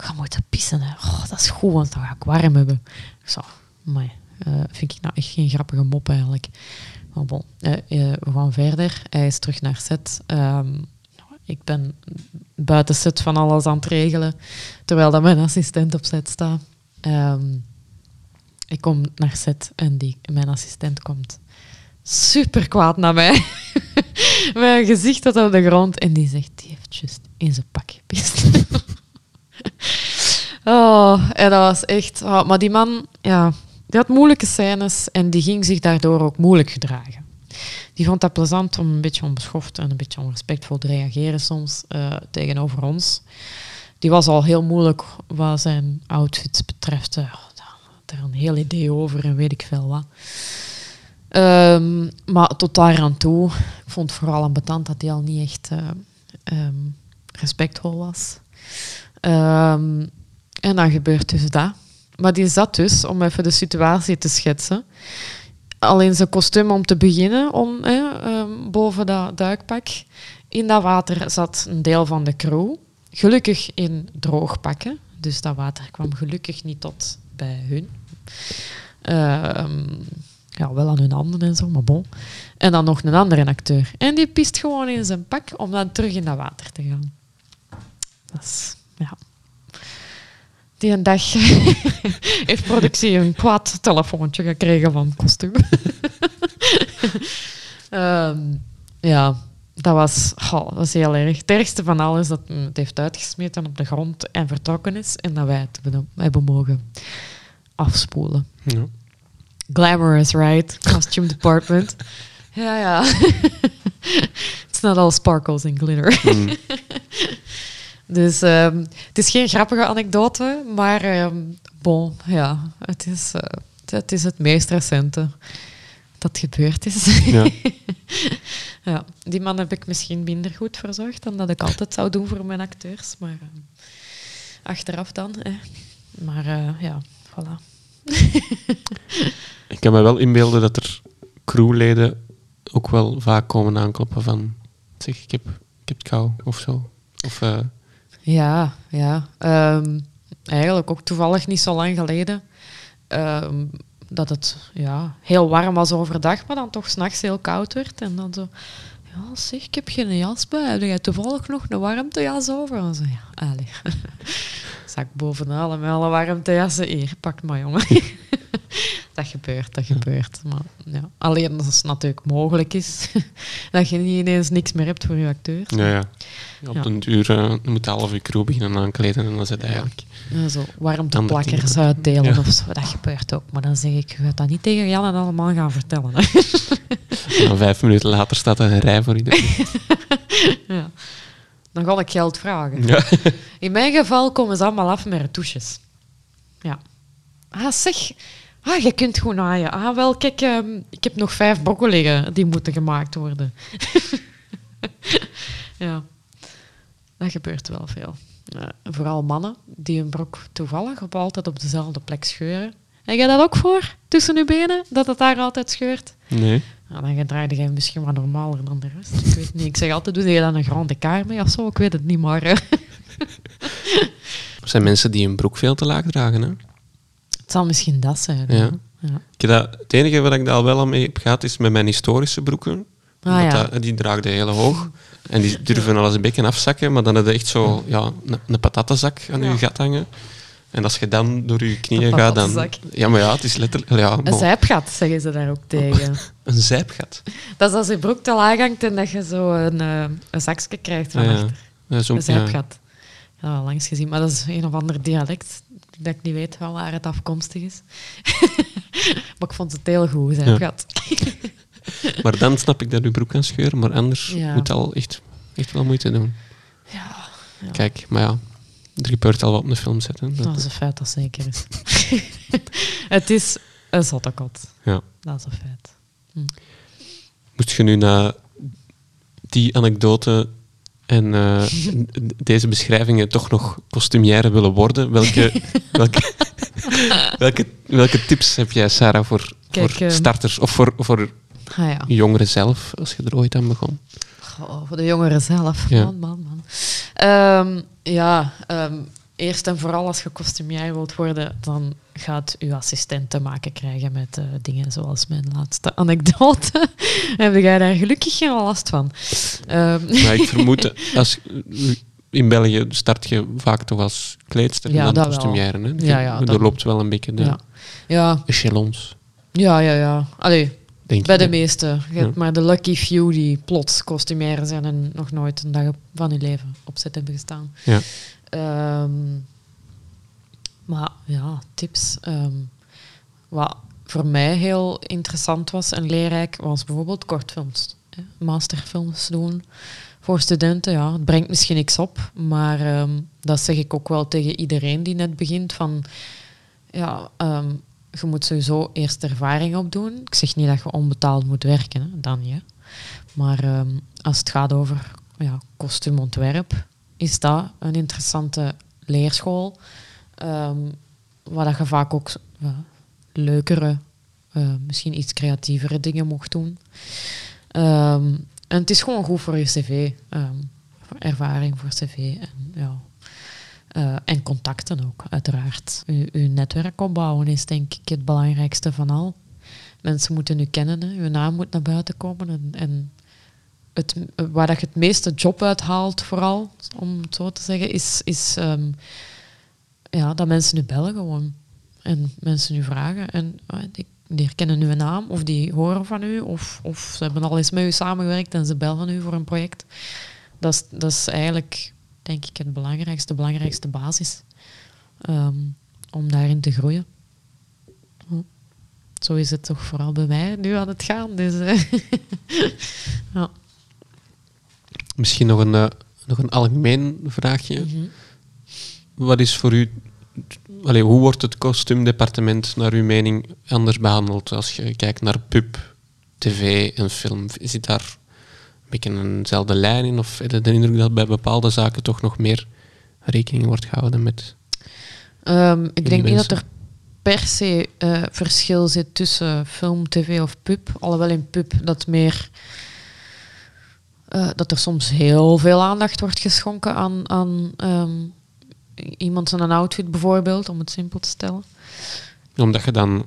ga moeten pissen. Hè. Oh, dat is goed, want dan ga ik warm hebben. Zo, maar uh, vind ik nou echt geen grappige mop eigenlijk. Maar bon, uh, we gaan verder. Hij is terug naar set. Um, ik ben buiten set van alles aan het regelen, terwijl dat mijn assistent op set staat. Um, ik kom naar set en die, mijn assistent komt super kwaad naar mij. [laughs] Een gezicht tot op de grond. En die zegt, die heeft juist in zijn pak gepist. [laughs] oh, en dat was echt... Oh, maar die man, ja, die had moeilijke scènes en die ging zich daardoor ook moeilijk gedragen. Die vond dat plezant om een beetje onbeschoft en een beetje onrespectvol te reageren soms uh, tegenover ons. Die was al heel moeilijk wat zijn outfits betreft. Uh, daar een heel idee over en weet ik veel wat. Um, maar tot daar aan toe, ik vond vooral ambetant dat hij al niet echt uh, um, respectvol was. Um, en dan gebeurt dus dat. Maar die zat dus, om even de situatie te schetsen, alleen zijn kostuum om te beginnen, om, ehm, boven dat duikpak. In dat water zat een deel van de crew, gelukkig in droogpakken. Dus dat water kwam gelukkig niet tot bij hun. Ehm, ja, wel aan hun handen en zo, maar bon. En dan nog een andere acteur. En die pist gewoon in zijn pak om dan terug in dat water te gaan. Dat is, ja, die een dag [laughs] heeft productie een kwaad telefoontje gekregen van kostuum. [laughs] um, ja, dat was, oh, dat was heel erg. Het ergste van alles is dat het heeft uitgesmeten op de grond en vertrokken is en dat wij het hebben mogen afspoelen. Ja. Glamorous, right? Costume department. [laughs] ja, ja. It's not all sparkles and glitter. Mm. Dus um, het is geen grappige anekdote, maar um, bon, ja, het is, uh, het is het meest recente dat gebeurd is. Ja. [laughs] ja. Die man heb ik misschien minder goed verzorgd dan dat ik altijd zou doen voor mijn acteurs, maar uh, achteraf dan. Eh. Maar uh, ja, voilà. [laughs] ik kan me wel inbeelden dat er crewleden ook wel vaak komen aankloppen van zeg, ik heb, ik heb kou of zo. Of, ja, ja. Um, eigenlijk ook toevallig niet zo lang geleden. Um, dat het ja, heel warm was overdag, maar dan toch s'nachts heel koud werd. En dan zo, ja zeg, ik heb geen jas bij. Heb jij toevallig nog een warmtejas over? En zo, ja, allee. [laughs] Zak bovenal en alle warmtejassen. Hier, pak maar jongen. [laughs] dat gebeurt, dat gebeurt. Maar, ja. Alleen als het natuurlijk mogelijk is, [laughs] dat je niet ineens niks meer hebt voor je acteur. Ja, ja. Op den duur uh, moet je half je crew beginnen aankleden en dan is het eigenlijk... Ja, zo warmteplakkers uitdelen of zo, dat gebeurt ook. Maar dan zeg ik, je gaat dat niet tegen Jan en allemaal gaan vertellen. Hè. [laughs] En vijf minuten later staat er een rij voor iedereen. ja. Dan ga ik geld vragen. Ja. In mijn geval komen ze allemaal af met retouches. Ja. Ah, zeg, Ah, je kunt gewoon naaien. Ah, wel, kijk, um, ik heb nog vijf brokken liggen. Die moeten gemaakt worden. [laughs] ja, dat gebeurt wel veel. vooral mannen die hun brok toevallig op altijd op dezelfde plek scheuren. Heb je dat ook voor, tussen je benen, dat het daar altijd scheurt? Nee. Nou, dan draaide jij misschien wat normaler dan de rest. Ik weet niet. Ik zeg altijd, doe je dan een grande kaart mee of zo? Ik weet het niet, maar... [laughs] er zijn mensen die een broek veel te laag dragen, hè? Het zal misschien dat zijn. Ja. ja. Ik dat, het enige wat ik daar wel al mee heb gehad, is met mijn historische broeken. Ah, ja. dat, die draagde heel hoog. En die durven alles een beetje afzakken, maar dan heb je echt zo ja, een, een patatenzak aan je gat hangen. En als je dan door je knieën gaat, dan... Ja, maar ja, het is letterlijk... Ja, een zijpgat, zeggen ze daar ook tegen. [laughs] een zijpgat? Dat is als je broek te laag hangt en dat je zo een, uh, een zakje krijgt van achter. Ja, een zijpgat. Ja. ja, langs gezien. Maar dat is een of ander dialect dat ik niet weet van waar het afkomstig is. [laughs] maar ik vond het heel goed, zijpgat. [laughs] maar dan snap ik dat je broek kan scheuren, maar anders moet al echt, echt wel moeite doen. Ja, Kijk, maar ja, er gebeurt al wat op de film zetten. Dat, is een feit, dat zeker is. [laughs] het is een zottekot. Ja. Dat is een feit. Hm. Moest je nu na die anekdote en [laughs] uh, deze beschrijvingen toch nog costumière willen worden, welke, [laughs] welke, welke, welke tips heb jij, Sarah, voor, voor ehm, starters of voor, voor ah, ja. jongeren zelf, als je er ooit aan begon? Voor de jongeren zelf. Ja. Man, man, man. Um, ja, um, eerst en vooral als je kostumier wilt worden, dan gaat uw assistent te maken krijgen met uh, dingen zoals mijn laatste [laughs] anekdote. Heb jij daar gelukkig geen last van? Um. ik vermoed, [laughs] als, in België start je vaak toch als kleedster ja, dan kostumière. Hè? Ja, ja, er loopt wel een beetje de ja. Ja. echelons. Ja, ja, ja. Allee, Denk bij de meeste. Je hebt maar de lucky few die plots kostumière zijn en nog nooit een dag van hun leven op zet hebben gestaan. Ja. Um, maar ja, tips. Um, wat voor mij heel interessant was en leerrijk, was bijvoorbeeld kortfilms. Hè? Masterfilms doen voor studenten. Ja, het brengt misschien niks op, maar um, dat zeg ik ook wel tegen iedereen die net begint. Van, ja, je moet sowieso eerst ervaring opdoen. Ik zeg niet dat je onbetaald moet werken, hè, dan ja. Maar als het gaat over ja, kostuumontwerp, is dat een interessante leerschool. Um, waar je vaak ook leukere, uh, misschien iets creatievere dingen mocht doen. Um, en het is gewoon goed voor je cv. Ervaring voor cv. En, ja. Uh, en contacten ook, uiteraard. Uw, netwerk opbouwen is denk ik het belangrijkste van al. Mensen moeten u kennen, hè. uw naam moet naar buiten komen. En, en het, waar dat je het meeste job uithaalt, vooral, om het zo te zeggen, is, is um, ja, dat mensen nu bellen gewoon. En mensen nu vragen. En die, die, herkennen uw naam, of die horen van u, of, of ze hebben al eens met u samengewerkt en ze bellen u voor een project. Dat is, dat is eigenlijk, denk ik, het belangrijkste, belangrijkste basis um, om daarin te groeien. Hm. Zo is het toch vooral bij mij nu aan het gaan. Dus, uh, [laughs] ja. Misschien nog een, uh, nog een algemeen vraagje. Mm -hmm. Wat is voor u, hoe wordt het kostuumdepartement naar uw mening anders behandeld als je kijkt naar pub, tv en film? Zit daar beetje eenzelfde lijn in? Of heb je de indruk dat bij bepaalde zaken toch nog meer rekening wordt gehouden met. Um, ik denk niet dat er per se uh, verschil zit tussen film, tv of pub. Alhoewel in pub dat meer uh, dat er soms heel veel aandacht wordt geschonken aan, aan um, iemand zijn outfit bijvoorbeeld, om het simpel te stellen. Omdat je dan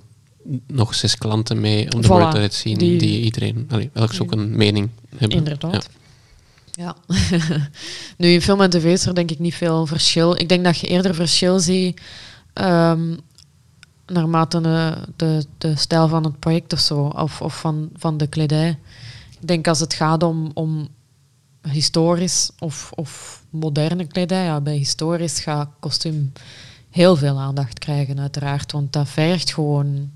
nog zes klanten mee om de voilà, te zien die, die iedereen, allee, elk ook een mening hebben. Inderdaad. Ja. ja. [laughs] nu, in film en tv is er denk ik niet veel verschil. Ik denk dat je eerder verschil ziet um, naarmate de, de, de stijl van het project of zo, of, of van, van de kledij. Ik denk als het gaat om, om historisch of, of moderne kledij, ja, bij historisch gaat kostuum heel veel aandacht krijgen, uiteraard. Want dat vergt gewoon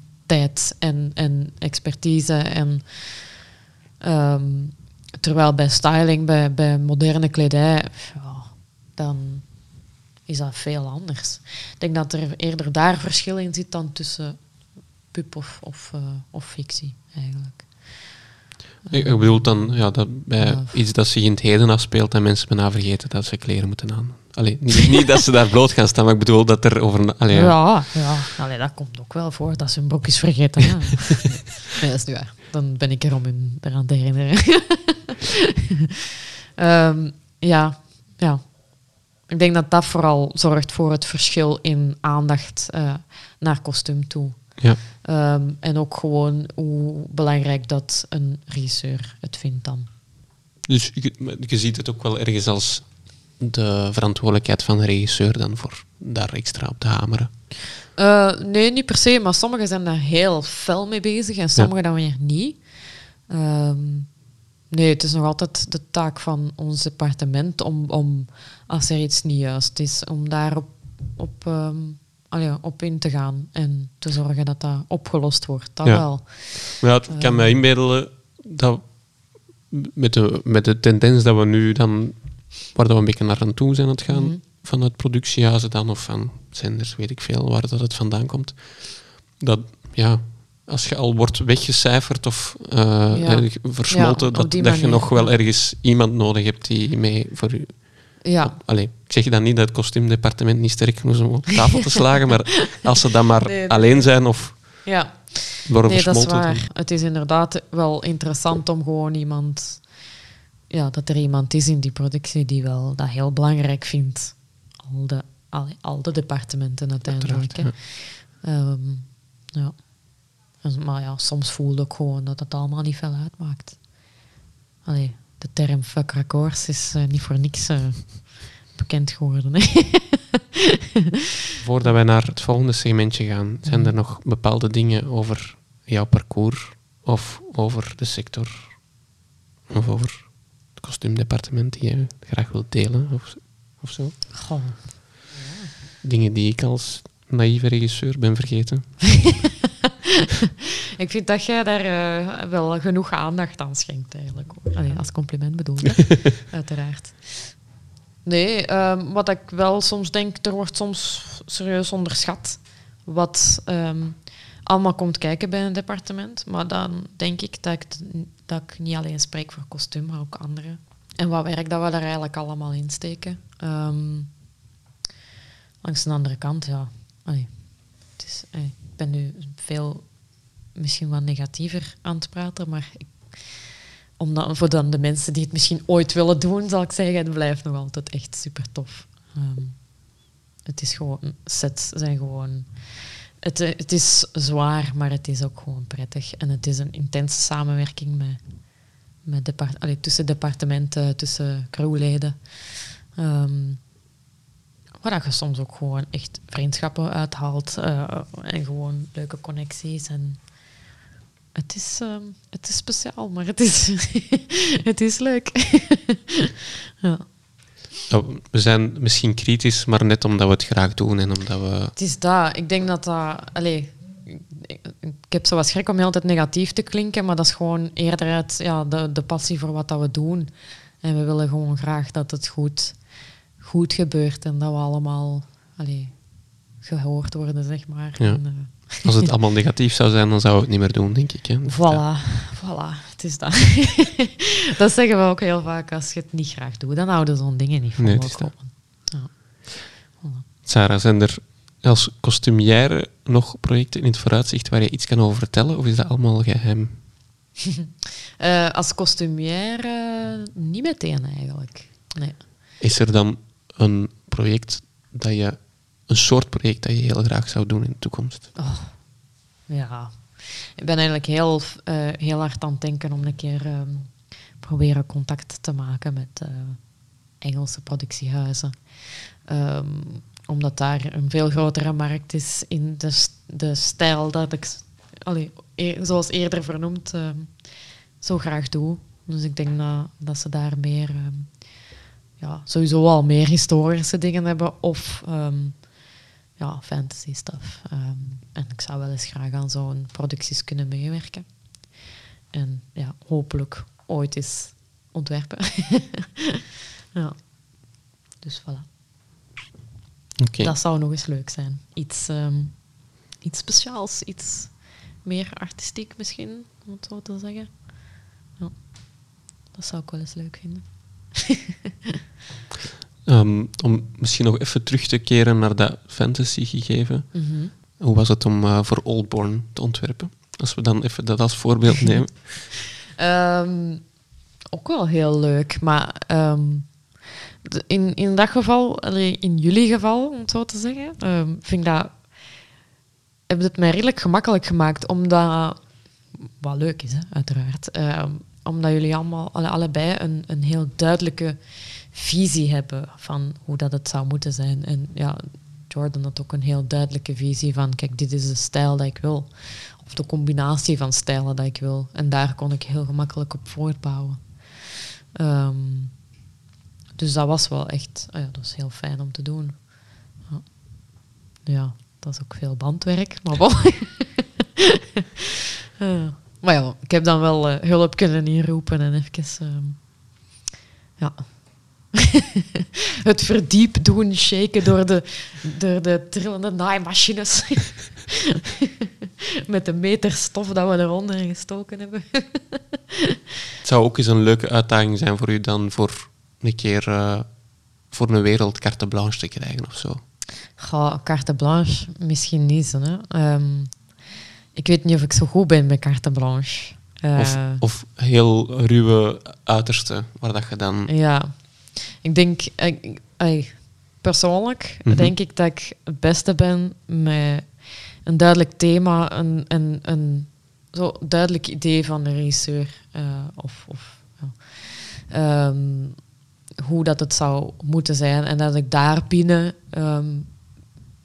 en, en expertise. En, um, terwijl bij styling, bij, bij moderne kledij, ja, dan is dat veel anders. Ik denk dat er eerder daar verschil in zit dan tussen pub of, of, uh, of fictie, eigenlijk. Ik bedoel dan ja, dat bij iets dat zich in het heden afspeelt en mensen bijna vergeten dat ze kleren moeten aan. Allee, niet, niet, dat ze daar bloot gaan staan, maar ik bedoel dat er over... Allee, ja, ja. Allee, dat komt ook wel voor, dat ze hun broekjes vergeten. Ja. [laughs] nee, dat is niet waar. Dan ben ik er om hun eraan te herinneren. um, [laughs] ja, ja. Ik denk dat dat vooral zorgt voor het verschil in aandacht uh, naar kostuum toe. Ja. Um, en ook gewoon hoe belangrijk dat een regisseur het vindt dan. Dus je, je ziet het ook wel ergens als de verantwoordelijkheid van de regisseur dan voor daar extra op te hameren? Uh, nee, niet per se, maar sommigen zijn daar heel fel mee bezig en sommigen dan weer niet. Um, nee, het is nog altijd de taak van ons departement om, om als er iets niet juist is, om daarop op, um, allee, op in te gaan en te zorgen dat dat opgelost wordt. Dat ja. wel. Ja, ik kan me inbeelden dat met de, met de tendens dat we nu dan waar we een beetje naar aan toe zijn aan het gaan, mm vanuit productiehuizen dan, of van zenders, weet ik veel, waar dat het vandaan komt. Dat, ja, als je al wordt weggecijferd of uh, versmolten, dat, dat je nog wel ergens iemand nodig hebt die mee voor u... Ja. Allee, ik zeg je dan niet dat het kostuumdepartement niet sterk genoeg is om op tafel te slagen, maar [laughs] als ze dan maar alleen zijn of ja. worden nee, dat is waar. Het is inderdaad wel interessant om gewoon iemand ja, dat er iemand is in die productie die wel dat heel belangrijk vindt. Al de, al, al de departementen uiteindelijk. Ja. Um, ja. Maar ja, soms voelde ik gewoon dat het allemaal niet veel uitmaakt. Allee, de term fuck records is uh, niet voor niks uh, bekend geworden. [laughs] Voordat wij naar het volgende segmentje gaan, zijn er nog bepaalde dingen over jouw parcours of over de sector of over kostuumdepartement die je graag wilt delen of, of zo? Goh. Dingen die ik als naïeve regisseur ben vergeten. [laughs] [laughs] ik vind dat jij daar uh, wel genoeg aandacht aan schenkt, eigenlijk. Allee, als compliment bedoeld, [laughs] uiteraard. Nee, um, wat ik wel soms denk, er wordt soms serieus onderschat wat um, allemaal komt kijken bij een departement. Maar dan denk ik dat ik, dat ik niet alleen spreek voor kostuum, maar ook anderen. En wat werk dat we daar eigenlijk allemaal in steken. Um, langs de andere kant, ja. Allee, het is, ik ben nu veel misschien wat negatiever aan het praten, maar ik, voor dan de mensen die het misschien ooit willen doen, zal ik zeggen, het blijft nog altijd echt super tof. Um, het is gewoon, sets zijn gewoon het, eh, het is zwaar, maar het is ook gewoon prettig. En het is een intense samenwerking met, met tussen departementen, tussen crewleden. Um, waar je soms ook gewoon echt vriendschappen uithaalt uh, en gewoon leuke connecties. En het is, um, het is speciaal, maar het is, [laughs] het is leuk. [laughs] ja. Nou, we zijn misschien kritisch, maar net omdat we het graag doen en omdat we... Het is dat. Ik denk dat dat... Allez, ik, heb zo wat schrik om heel altijd negatief te klinken, maar dat is gewoon eerder uit ja, de, de passie voor wat dat we doen. En we willen gewoon graag dat het goed, goed gebeurt en dat we allemaal allez, gehoord worden, zeg maar. Ja. En, uh, [laughs] als het allemaal negatief zou zijn, dan zou ik het niet meer doen, denk ik. Hè. Voilà, voilà, het is dat. [laughs] dat zeggen we ook heel vaak. Als je het niet graag doet, dan houden zo'n dingen niet voor nee, ja. voilà. Sarah, zijn er als kostumière nog projecten in het vooruitzicht waar je iets kan over vertellen, of is dat allemaal geheim? uh, [laughs] als kostumière niet meteen eigenlijk. Nee. Is er dan een project dat je een soort project dat je heel graag zou doen in de toekomst? Oh, ja, ik ben eigenlijk heel, uh, heel hard aan het denken om een keer um, proberen contact te maken met uh, Engelse productiehuizen. Um, omdat daar een veel grotere markt is in de, de stijl dat ik, allee, zoals eerder vernoemd, um, zo graag doe. Dus ik denk dat, dat ze daar meer, ja, sowieso al meer historische dingen hebben of ja, fantasy stuff. Ehm, en ik zou wel eens graag aan zo'n producties kunnen meewerken. En ja, hopelijk ooit eens ontwerpen. [laughs] ja. Dus voilà. Okay. Dat zou nog eens leuk zijn. Iets, um, iets speciaals, iets meer artistiek misschien, om het zo te zeggen. Ja. dat zou ik wel eens leuk vinden. [laughs] um, om misschien nog even terug te keren naar dat fantasy gegeven. Mhm. Hoe was het om uh, voor Oldborn te ontwerpen? Als we dan even dat als voorbeeld [laughs] nemen. um, ook wel heel leuk, maar um, in, in dat geval, in jullie geval, om het zo te zeggen, vind ik dat hebben het mij redelijk gemakkelijk gemaakt, omdat... Wat leuk is, hè, uiteraard. Omdat jullie allemaal, alle, allebei een, een heel duidelijke visie hebben van hoe dat het zou moeten zijn. En ja, Jordan had ook een heel duidelijke visie van, kijk, dit is de stijl dat ik wil. Of de combinatie van stijlen dat ik wil. En daar kon ik heel gemakkelijk op voortbouwen. Um, dus dat was wel echt, oh ja, dat was heel fijn om te doen. Ja. Dat is ook veel bandwerk, maar uh, [laughs] maar ja, ik heb dan wel uh, hulp kunnen inroepen en even... Uh, ja... [laughs] het verdiep doen, shaken door de, door de trillende naaimachines. [laughs] Met de meter stof dat we eronder gestoken hebben. [laughs] het zou ook eens een leuke uitdaging zijn voor u dan voor een keer uh, voor een wereld carte blanche te krijgen of zo. Carte blanche misschien niet. Hè. Um, ik weet niet of ik zo goed ben met carte blanche. Uh, of, of, heel ruwe uiterste, waar dat je dan... Ja, ik denk... Ik, ik, persoonlijk mm -hmm. denk ik dat ik het beste ben met een duidelijk thema, een, een, een zo duidelijk idee van de regisseur. Uh, of, of ja. um, hoe dat het zou moeten zijn. En dat ik daar binnen um,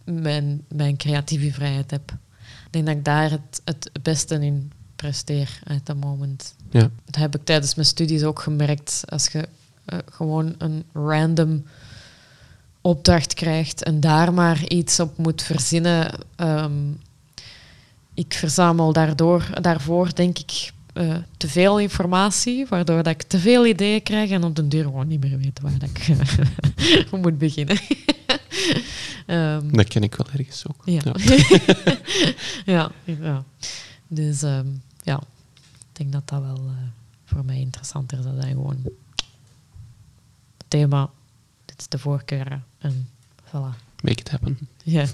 mijn, mijn creatieve vrijheid heb. Ik denk dat ik daar het, het beste in presteer uit dat moment. Ja. Dat heb ik tijdens mijn studies ook gemerkt. Als je uh, gewoon een random opdracht krijgt en daar maar iets op moet verzinnen. Um, ik verzamel daardoor, daarvoor, denk ik, uh, te veel informatie, waardoor dat ik te veel ideeën krijg en op de deur gewoon niet meer weet waar dat ik [laughs] moet beginnen. um, [laughs] dat ken ik wel ergens ook. Ja, ja. [laughs] ja, Dus um, ja, ik denk dat dat wel uh, voor mij interessanter is dan gewoon thema, dit is de voorkeur en voilà. Make it happen. Ja,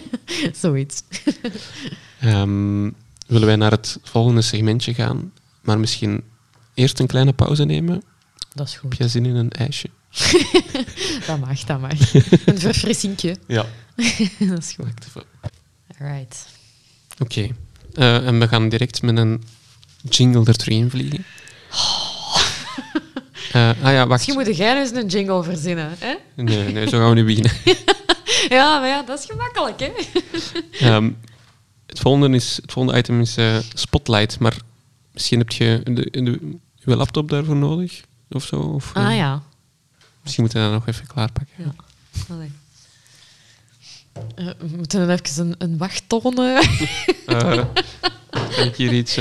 [laughs] zoiets. um, [laughs] willen wij naar het volgende segmentje gaan, maar misschien eerst een kleine pauze nemen. Dat is goed. Heb jij zin in een ijsje? [laughs] dat mag, dat mag. Een verfrissingje. Ja. dat is goed. Alright. Oké. Okay. Uh, en we gaan direct met een jingle er terug in vliegen. Uh, ah ja, wacht. Misschien moet jij eens een jingle verzinnen, hè? Nee, nee, zo gaan we nu beginnen. [laughs] ja, maar ja, dat is gemakkelijk, hè? Um, het volgende, is, het volgende item is uh, Spotlight, maar misschien heb je de, de, je laptop daarvoor nodig of zo. Of, ah uh, ja. Misschien moeten we dat nog even klaarpakken. Ja. Allee. We moeten dan even een, een wachttoon. kan [laughs] ik hier iets...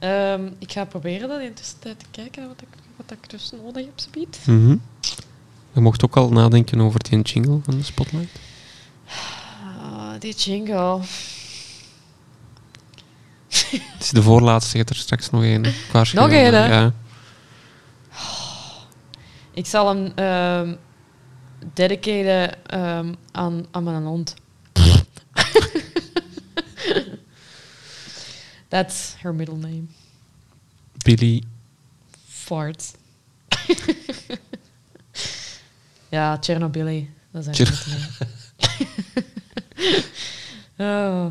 Um, ik ga proberen dat in de tussentijd te kijken wat ik, wat ik dus nodig heb, biedt. Mm -hmm. Je mocht ook al nadenken over die jingle van de Spotlight. Uh, die jingle. Het is de voorlaatste, je er straks nog één. Nog één, hè? Ja. Ik zal hem um, dedicaten um, aan, aan mijn hond. [laughs] That's her middle name. Billy. Fart. [laughs] ja, Chernobyl. Dat [laughs] oh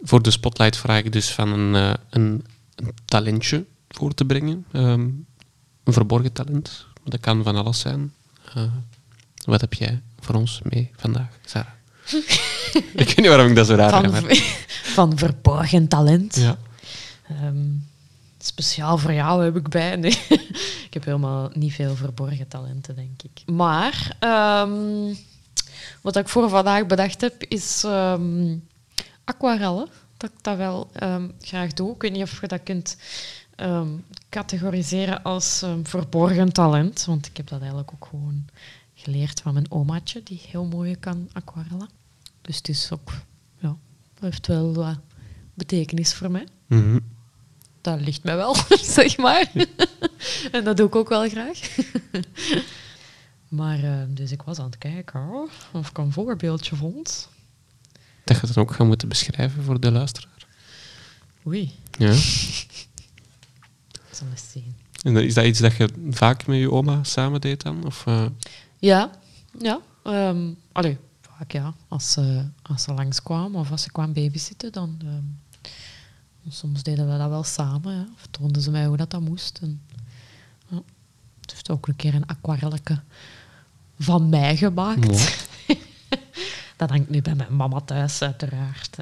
voor de spotlight vraag ik dus van een, uh, een, een, talentje voor te brengen. Um, een verborgen talent. Dat kan van alles zijn. Uh, wat heb jij voor ons mee vandaag, Sarah? [laughs] ik weet niet waarom ik dat zo raar van, heb. Van verborgen talent? Ja. Um, speciaal voor jou heb ik bij. [laughs] Ik heb helemaal niet veel verborgen talenten, denk ik. Maar um, wat ik voor vandaag bedacht heb, is um, aquarellen. Dat ik dat wel um, graag doe. Ik weet niet of je dat kunt categoriseren als verborgen talent. Want ik heb dat eigenlijk ook gewoon geleerd van mijn omaatje, die heel mooi kan aquarellen. Dus het is ook, heeft wel wat betekenis voor mij. Mm. Dat ligt mij wel, [laughs] zeg maar. [laughs] en dat doe ik ook wel graag. [laughs] maar, uh, dus ik was aan het kijken of ik een voorbeeldje vond. Dat je het dan ook gaat moeten beschrijven voor de luisteraar. Oei. Ja. Zal eens zien. En is dat iets dat je vaak met je oma samen deed dan? Of, uh... Ja, ja. Um, allee, vaak ja. Als ze, als ze langskwam of als ze kwam babysitten, dan... Um, soms deden we dat wel samen. Ja. Of toonden ze mij hoe dat, dat moest. En, ja. Het heeft ook een keer een aquarelletje van mij gemaakt. [laughs] dat hangt nu bij mijn mama thuis, uiteraard.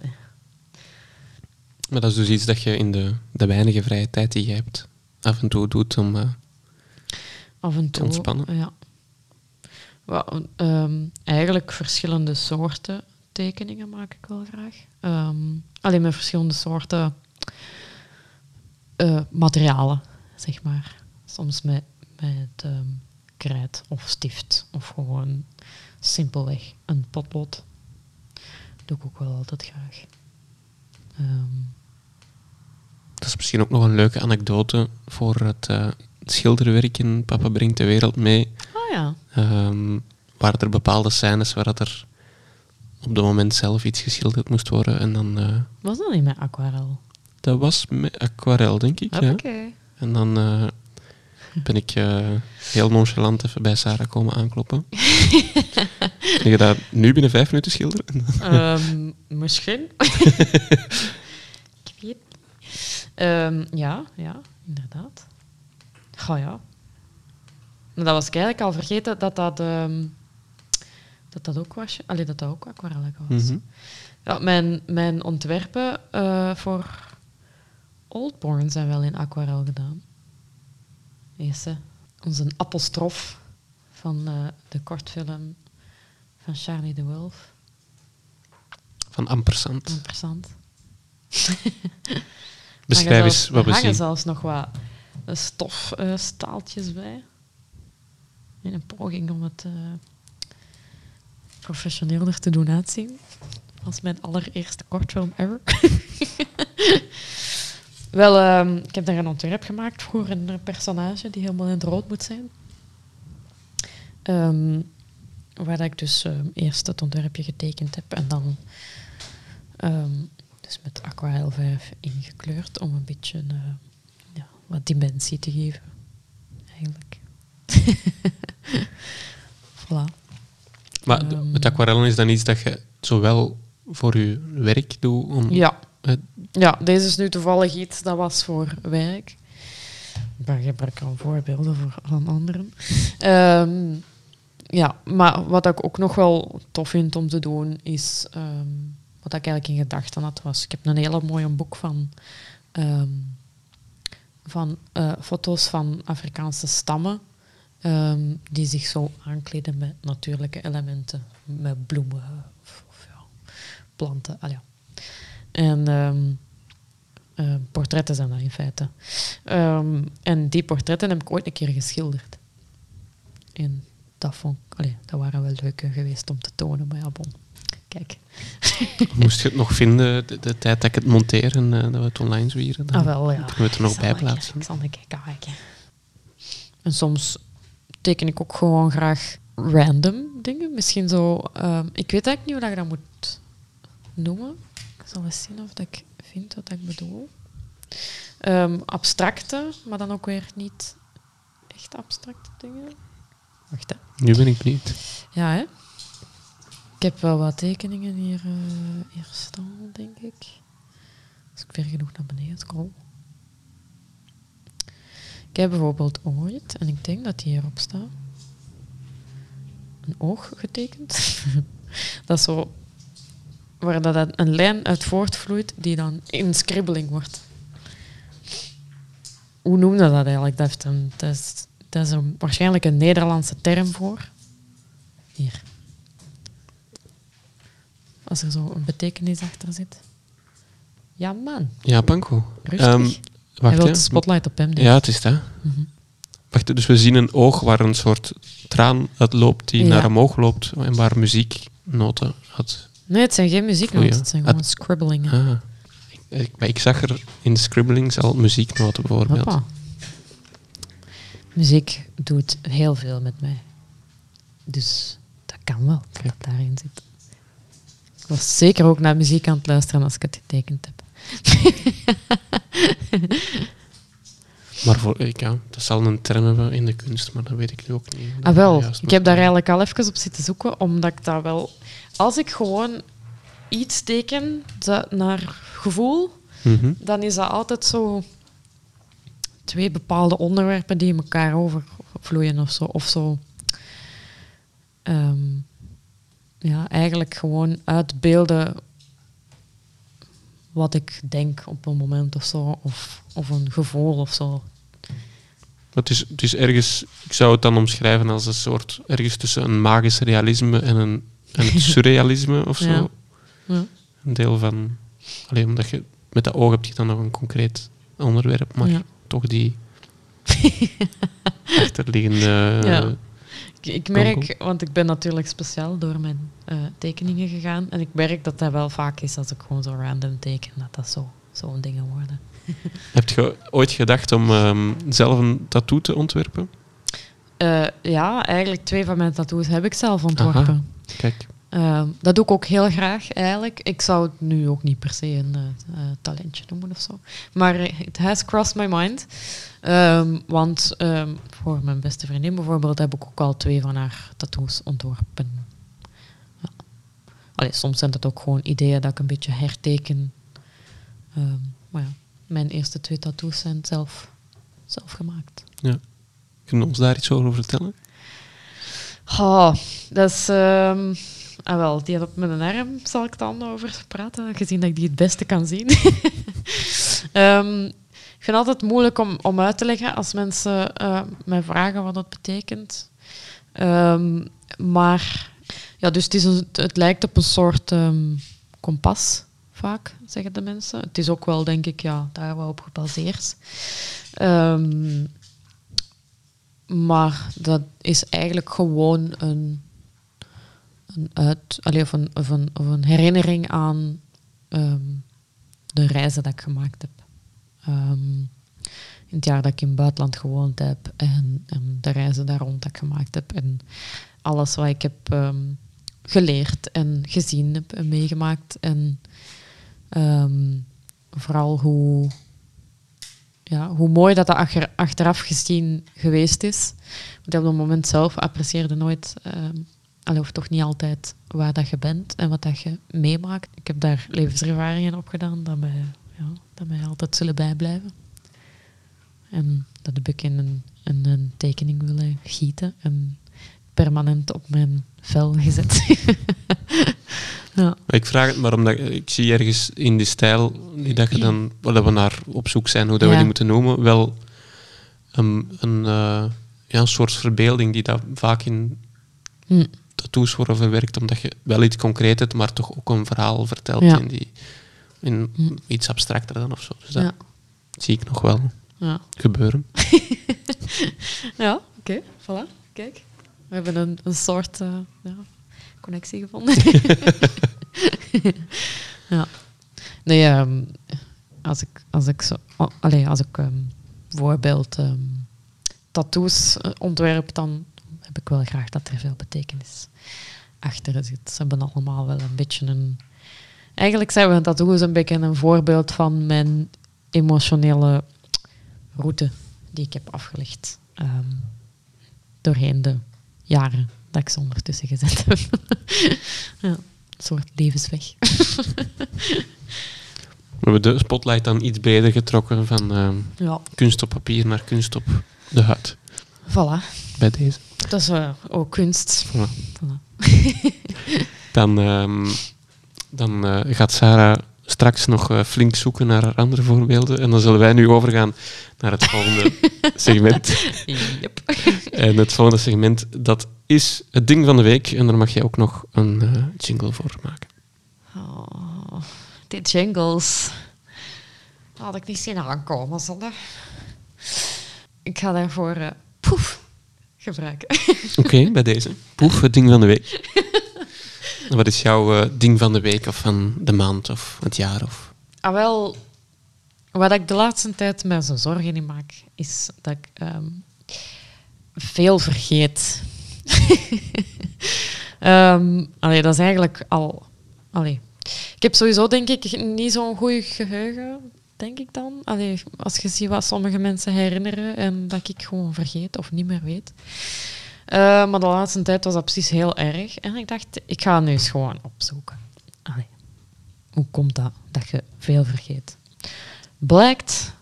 Maar dat is dus iets dat je in de, de weinige vrije tijd die je hebt af en toe doet om uh, af en toe, te ontspannen? Ja. Well, um, eigenlijk verschillende soorten tekeningen maak ik wel graag. Um, alleen met verschillende soorten uh, materialen, zeg maar. Soms met, met um, krijt of stift of gewoon simpelweg een potlood. Doe ik ook wel altijd graag. Um, dat is misschien ook nog een leuke anekdote voor het uh, schilderwerk in Papa brengt de wereld mee. Oh ja. Um, waren er bepaalde scènes waar dat er op het moment zelf iets geschilderd moest worden en dan... Uh, was dat niet met aquarel? Dat was met aquarel, denk ik, ja. Oké. En dan uh, ben ik heel nonchalant even bij Sarah komen aankloppen. [laughs] Kun je dat nu binnen vijf minuten schilderen? um, [laughs] misschien. [laughs] ik weet Um, ja, ja, inderdaad. Oh ja. Maar dat was ik eigenlijk al vergeten dat dat, um, dat, dat ook was. Allee, dat dat ook aquarelle was. Mm -hmm. ja, mijn, mijn ontwerpen uh, voor Oldborn zijn wel in aquarel gedaan. Eerste. Onze apostrof van uh, de kortfilm van Charlie de Wolf. Van Ampersand. Ampersand. [laughs] Beschrijf eens wat we zien. Er hangen zelfs nog wat stofstaaltjes uh, bij. In een poging om het uh, professioneler te doen uitzien. Als mijn allereerste kortfilm ever. [laughs] Wel, um, ik heb daar een ontwerp gemaakt voor een personage die helemaal in het rood moet zijn. Um, waar ik dus um, eerst het ontwerpje getekend heb en dan dus met aquarelverf ingekleurd om een beetje uh, ja, wat dimensie te geven. Eigenlijk. [laughs] voilà. Maar het aquarellen is dan iets dat je zowel voor je werk doet? Om ja. Ja, deze is nu toevallig iets dat was voor werk. Ik gebruik al voorbeelden voor, van anderen. Um, ja, maar wat ik ook nog wel tof vind om te doen, is um, wat ik eigenlijk in gedachten had, was... Ik heb een hele mooie boek van, um, van uh, foto's van Afrikaanse stammen um, die zich zo aankleden met natuurlijke elementen. Met bloemen of, of ja, planten. Ah, ja. En um, uh, portretten zijn dat in feite. en die portretten heb ik ooit een keer geschilderd. En dat, vond, allee, dat waren wel leuke geweest om te tonen, maar ja, bon. Kijk. [laughs] Moest je het nog vinden, de, de tijd dat ik het monteer en uh, dat we het online zwieren? Dan ah, wel, ja. Kunnen we het er nog bij plaatsen. Ik zal een keer kijken. En soms teken ik ook gewoon graag random dingen. Misschien zo... Uh, ik weet eigenlijk niet hoe dat je dat moet noemen. Ik zal eens zien of dat ik vind wat ik bedoel. Um, abstracte, maar dan ook weer niet echt abstracte dingen. Wacht, hè. Nu ben ik benieuwd. Ja, hè? Ik heb wel wat tekeningen hier, uh, hier staan, denk ik. Als ik ver genoeg naar beneden scroll. Ik heb bijvoorbeeld ooit, en ik denk dat die hierop staat, een oog getekend. [laughs] dat is zo, waar dat een lijn uit voortvloeit die dan in scribbling wordt. Hoe noemde dat eigenlijk? Dat, is, dat is een, waarschijnlijk een Nederlandse term voor. Hier. Als er zo een betekenis achter zit. Ja, man. Ja, Panko. Rustig. Um, wacht, Hij wil de spotlight op hem. Ja, het is dat. Mm -hmm. Wacht, dus we zien een oog waar een soort traan uitloopt die ja. naar omhoog loopt en waar muzieknoten had. Nee, het zijn geen muzieknoten, het zijn gewoon scribblingen. Ah. Ik, ik, ik, zag er in de scribblings al muzieknoten bijvoorbeeld. Hoppa. muziek doet heel veel met mij. Dus dat kan wel, dat daarin zit. Ik was zeker ook naar muziek aan het luisteren als ik het getekend heb. [laughs] maar voor, ik, ja, dat zal een term hebben in de kunst, maar dat weet ik nu ook niet. Ah, wel. Ik heb daar eigenlijk al even op zitten zoeken, omdat ik dat wel... Als ik gewoon iets teken naar gevoel, mhm. dan is dat altijd zo twee bepaalde onderwerpen die elkaar overvloeien of zo. Of zo. Ehm, ja, eigenlijk gewoon uitbeelden wat ik denk op een moment of zo, of, of een gevoel of zo. Het is, het is ergens, ik zou het dan omschrijven als een soort, ergens tussen een magisch realisme en een, en het [laughs] surrealisme of zo. Ja. Ja. Een deel van, alleen omdat je met dat oog heb je dan nog een concreet onderwerp, maar toch die [laughs] achterliggende ja. Ik merk, want ik ben natuurlijk speciaal door mijn uh, tekeningen gegaan. En ik merk dat dat wel vaak is als ik gewoon zo random teken, dat dat zo, zo'n dingen worden. [laughs] Heb je ooit gedacht om um, zelf een tattoo te ontwerpen? Uh, ja, eigenlijk twee van mijn tattoos heb ik zelf ontworpen. Aha, kijk. Uh, dat doe ik ook heel graag eigenlijk. Ik zou het nu ook niet per se een uh, talentje noemen of zo. Maar het has crossed my mind. Um, want um, voor mijn beste vriendin bijvoorbeeld heb ik ook al twee van haar tattoos ontworpen. Ja. Allee, soms zijn dat ook gewoon ideeën dat ik een beetje herteken. Um, maar ja, mijn eerste twee tattoos zijn zelf, zelf gemaakt. Ja. Kun je ons daar iets over vertellen? Oh, dat is... Ah, wel, die op mijn arm zal ik dan over praten, gezien dat ik die het beste kan zien. um, [laughs] ik vind het altijd moeilijk om, om uit te leggen als mensen uh, mij vragen wat dat betekent. Um, maar ja, dus het, is het lijkt op een soort kompas, vaak, zeggen de mensen. Het is ook wel, denk ik, ja, daar wel op gebaseerd. Um, maar dat is eigenlijk gewoon een, een, uit, allee, of een, of een, herinnering aan de reizen dat ik gemaakt heb. Um, in het jaar dat ik in het buitenland gewoond heb en, en, de reizen daar rond dat ik gemaakt heb en alles wat ik heb um, geleerd en gezien heb en meegemaakt en vooral hoe, ja, hoe mooi dat dat achter, achteraf gezien geweest is. Want op dat moment zelf apprecieerde nooit, um, of toch niet altijd, waar dat je bent en wat dat je meemaakt. Ik heb daar levenservaringen op gedaan dat mij ja, dat mij altijd zullen bijblijven. En dat heb ik in een, in een tekening willen gieten en permanent op mijn vel gezet. [laughs] ja. Ik vraag het maar omdat ik zie ergens in die stijl, die dat je dan, waar we naar op zoek zijn, hoe dat we die moeten noemen, wel een, een, uh, ja, een soort verbeelding die dat vaak in hm. tattoos worden verwerkt, omdat je wel iets concreet hebt, maar toch ook een verhaal vertelt in die in hm. iets abstracter dan of zo. Dus dat zie ik nog wel gebeuren. [laughs] ja, oké. Okay, voilà. Kijk. We hebben een, een soort uh, ja, connectie gevonden. [laughs] ja. Nee, um, als ik, als ik zo... Allez, als ik um, bijvoorbeeld um, tattoos uh, ontwerp, dan heb ik wel graag dat er veel betekenis achter zit. Ze hebben allemaal wel een beetje een Eigenlijk zijn we tattoos een beetje een voorbeeld van mijn emotionele route die ik heb afgelegd doorheen de jaren dat ik ze ondertussen gezet heb. [laughs] ja, een soort levensweg. We hebben de spotlight dan iets breder getrokken van uh, ja. kunst op papier naar kunst op de huid. Voilà. Bij deze. Dat is uh, ook kunst. Voilà. voilà. [laughs] dan um, dan uh, gaat Sarah straks nog uh, flink zoeken naar andere voorbeelden. En dan zullen wij nu overgaan naar het volgende [laughs] segment. Yep. En het volgende segment, dat is het ding van de week. En daar mag jij ook nog een uh, jingle voor maken. Oh, die jingles. Had ik niet zien aankomen, zullen. Ik ga daarvoor uh, poef gebruiken. [laughs] Oké, bij deze. Poef, het ding van de week. [laughs] Wat is jouw uh, ding van de week of van de maand of het jaar? Of? Ah, wel, wat ik de laatste tijd mij zo zorgen in maak, is dat ik... Um, veel vergeet. Um, [laughs] allee, dat is eigenlijk al... Allee. Ik heb sowieso, denk ik, niet zo'n goed geheugen, denk ik dan. Allee, als je ziet wat sommige mensen herinneren en dat ik gewoon vergeet of niet meer weet. Uh, maar de laatste tijd was dat precies heel erg. En ik dacht, ik ga nu eens gewoon opzoeken. Allee. Hoe komt dat, dat je veel vergeet? Blijkt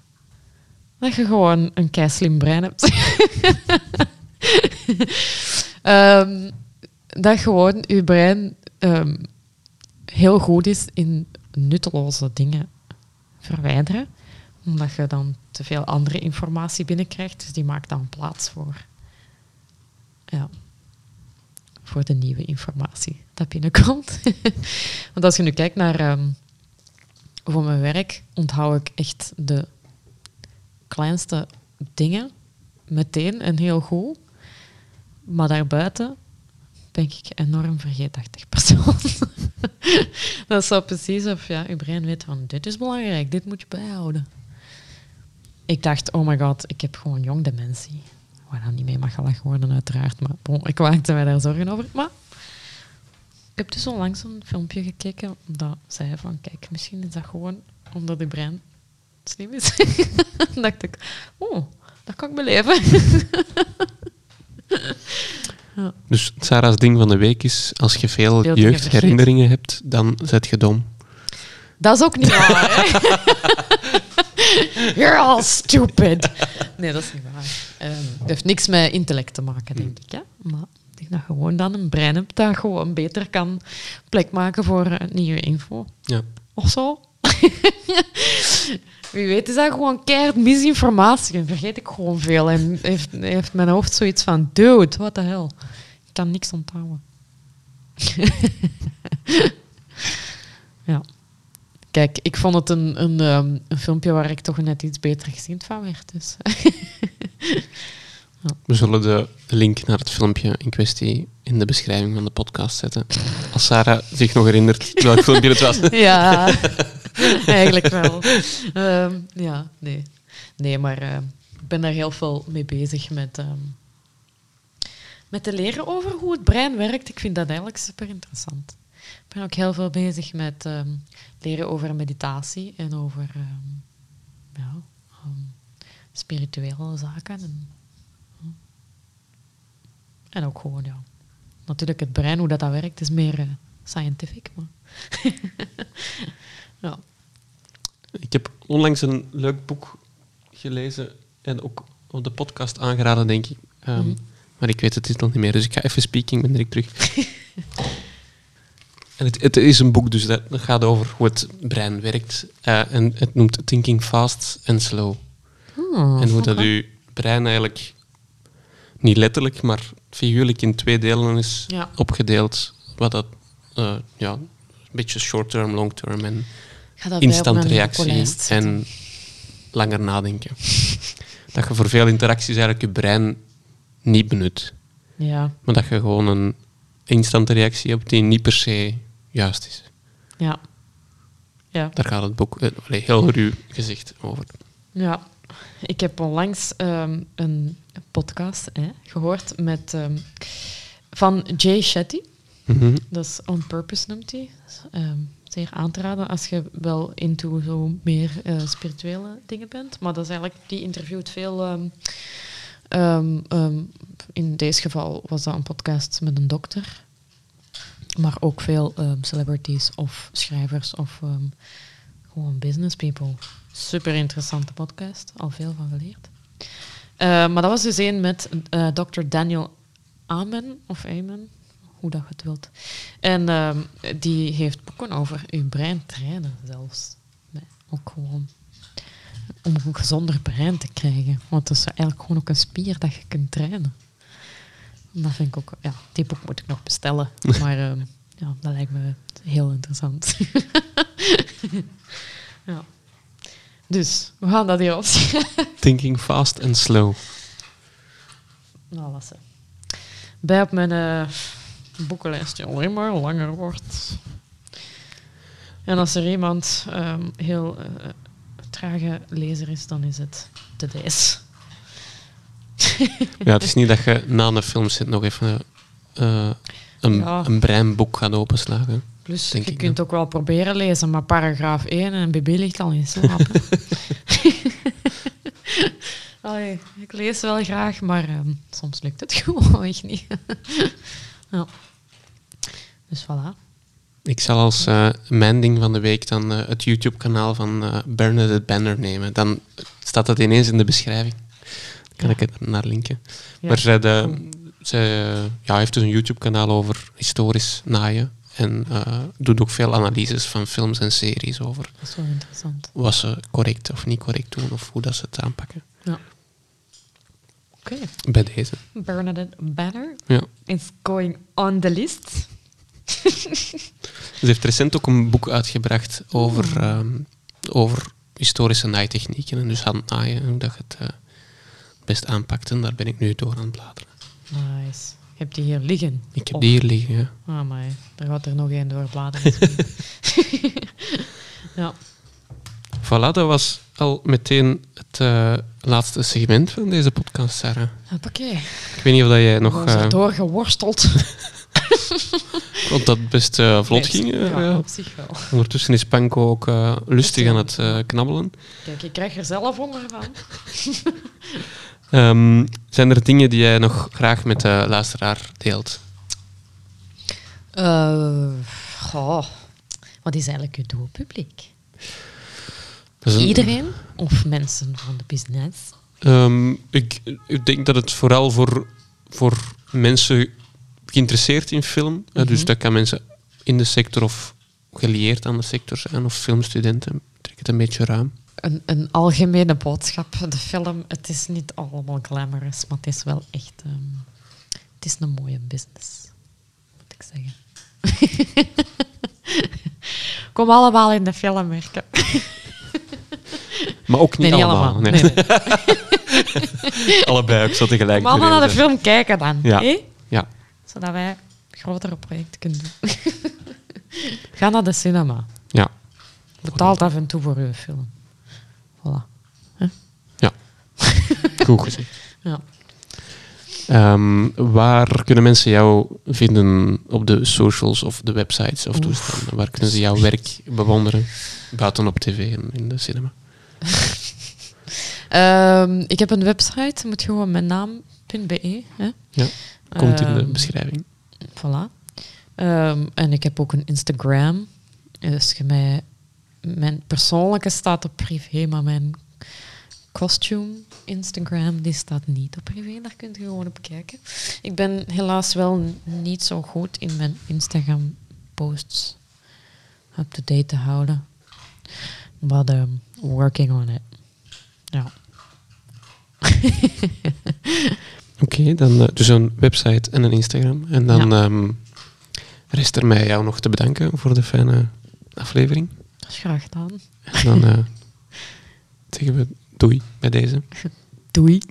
dat je gewoon een keislim brein hebt. [laughs] um, dat gewoon je brein um, heel goed is in nutteloze dingen verwijderen. Omdat je dan te veel andere informatie binnenkrijgt. Dus die maakt dan plaats voor, ja, voor de nieuwe informatie dat binnenkomt. [laughs] Want als je nu kijkt naar um, voor mijn werk, onthoud ik echt de kleinste dingen meteen en heel goed. Maar daarbuiten ben ik enorm vergeetachtig persoon. [laughs] dat is zo precies of ja, je brein weet van dit is belangrijk, dit moet je bijhouden. Ik dacht, oh my god, ik heb gewoon jong dementie. Waar dan niet mee mag gelachen worden, uiteraard. Maar bon, ik maakte mij daar zorgen over. Maar ik heb dus onlangs een filmpje gekeken dat zei van, kijk, misschien is dat gewoon omdat de brein slim is. [laughs] dacht ik, oh, dat kan ik beleven. [laughs] [laughs] ja. Dus Sarah's ding van de week is, als je veel, jeugdherinneringen hebt, dan zet je dom. Dat is ook niet waar, hè? [laughs] You're all stupid. Nee, dat is niet waar. Um, het heeft niks met intellect te maken, denk ik. Hè? Maar ik denk dat gewoon dan een brein hebt dat gewoon beter kan plek maken voor nieuwe info. Ja. Of zo. [laughs] Wie weet is dat gewoon keihard misinformatie. En vergeet ik gewoon veel. En heeft, heeft mijn hoofd zoiets van, dude, what the hell. Ik kan niks onthouden. [laughs] ja. Kijk, ik vond het een, een, um, een filmpje waar ik toch net iets beter gezien van werd. Dus. [laughs] ja. We zullen de link naar het filmpje in kwestie in de beschrijving van de podcast zetten. Als Sarah zich nog herinnert welk filmpje het was. ja. [laughs] [laughs] Eigenlijk wel. Um, [laughs] ja, nee. Nee, maar uh, ik ben daar heel veel mee bezig met, um, met te leren over hoe het brein werkt. Ik vind dat eigenlijk super interessant. Ik ben ook heel veel bezig met um, leren over meditatie en over ja, spirituele zaken. En, en ook gewoon, ja. Natuurlijk, het brein, hoe dat, dat werkt, is meer uh, scientific. Maar [laughs] Ja. Ik heb onlangs een leuk boek gelezen en ook op de podcast aangeraden, denk ik. Um, mm Maar ik weet de titel niet meer, dus ik ga even speaking, ben direct terug. [laughs] en het, het, is een boek, dus dat gaat over hoe het brein werkt. Uh, en het noemt Thinking Fast and Slow. Oh, en hoe dat uw brein eigenlijk niet letterlijk, maar figuurlijk in twee delen is ja. opgedeeld. Wat dat uh, ja, beetje short-term, long-term en instant reactie en langer nadenken. [laughs] dat je voor veel interacties eigenlijk je brein niet benut. Ja. Maar dat je gewoon een instant reactie hebt die niet per se juist is. Ja. ja. Daar gaat het boek uh, heel ruw gezicht over. Ja. Ik heb onlangs um, een podcast hè, gehoord met, um, van Jay Shetty. -hmm. Dat is On Purpose noemt hij. Um, zeer aan te raden als je wel into zo meer uh, spirituele dingen bent. Maar dat is eigenlijk, die interviewt veel. Um, um, in deze geval was dat een podcast met een dokter. Maar ook veel celebrities of schrijvers of gewoon business people. Super interessante podcast, al veel van geleerd. Uh, maar dat was dus een met uh, Dr. Daniel Amen, of Amen, hoe dat je het wilt. En um, die heeft boeken over je brein trainen zelfs. Nee, ook gewoon om een gezonder brein te krijgen. Want het is eigenlijk gewoon ook een spier dat je kunt trainen. En dat vind ik ook... Ja, die boek moet ik nog bestellen. [laughs] Maar um, ja, dat lijkt me heel interessant. [laughs] ja. Dus, we gaan dat hier opschrijven. [laughs] Thinking fast and slow. Nou, lassen. Bij op mijn... Uh, boekenlijstje alleen maar langer wordt. En als er iemand um, heel uh, trage lezer is, dan is het de deze. ja, het is niet dat je na een film zit nog even uh, een, een breinboek gaat openslagen. Plus, je kunt ook wel proberen lezen, maar paragraaf 1 en BB ligt al in slaap. [laughs] [laughs] Allee, ik lees wel graag, maar uh, soms lukt het [laughs] gewoon echt niet. Ja. Dus voilà. Ik zal als uh, mijn ding van de week dan uh, het YouTube-kanaal van uh, Bernadette Banner nemen. Dan staat dat ineens in de beschrijving. Dan kan ja. ik het naar linken. Ja. Maar zij, de, zij ja, heeft dus een YouTube-kanaal over historisch naaien. En doet ook veel analyses van films en series over. Dat is wel interessant. Wat ze correct of niet correct doen, of hoe dat ze het aanpakken. Ja. Oké. Okay. Bij deze. Bernadette Banner ja. is going on the list. [laughs] Ze heeft recent ook een boek uitgebracht over, um, over historische naaitechnieken en dus handnaaien en hoe dat je het uh, best aanpakt. En daar ben ik nu door aan het bladeren. Nice. Je hebt die hier liggen? Ik heb die hier liggen, ja. Ah, maar daar gaat er nog één door bladeren. [laughs] [laughs] ja. Voilà, dat was al meteen het uh, laatste segment van deze podcast, Sarah. Oké. Ik weet niet of dat jij nog... We uh, doorgeworsteld. [laughs] Want dat best uh, vlot ging. ja, op zich wel. Ondertussen is Panko ook uh, lustig aan het knabbelen. Kijk, ik krijg er zelf honger van. um, [laughs] zijn er dingen die jij nog graag met de luisteraar deelt? goh, wat is eigenlijk je doelpubliek? Iedereen of mensen van de business? Um, ik, ik denk dat het vooral voor, voor mensen geïnteresseerd in film. dus dat kan mensen in de sector of gelieerd aan de sector zijn, of filmstudenten. Trek het een beetje ruim. Een, een algemene boodschap. De film, het is niet allemaal glamorous, maar het is wel echt... Um, het is een mooie business, moet ik zeggen. [laughs] Kom allemaal in de film werken. [laughs] Maar ook niet, allemaal. Nee, nee. Allebei ook zo tegelijk. Kom allemaal naar de film kijken dan. Ja. ja zodat wij grotere projecten kunnen doen. [laughs] Ga naar de cinema. Ja. Betaalt af en toe voor uw film. Voilà. Ja. Goed gezegd. Ja. Um, waar kunnen mensen jou vinden op de socials of de websites of toestanden? Waar kunnen ze jouw werk bewonderen, buiten op tv en in de cinema? Um, [laughs] ik heb een website, moet gewoon mijn naam.be. Ja. Komt in de ehm, beschrijving. Voilà. Um, en ik heb ook een Instagram. Dus je mij, mijn persoonlijke staat op privé, maar mijn costume Instagram die staat niet op privé. Daar kunt je gewoon op kijken. Ik ben helaas wel niet zo goed in mijn Instagram posts up-to-date te houden. But um, working on it. Ja. [laughs] Oké, dan uh, dus een website en een Instagram. En dan ja. um, rest er mij jou nog te bedanken voor de fijne aflevering. Dat is graag gedaan. En dan uh, [laughs] zeggen we doei bij deze. Doei. [laughs]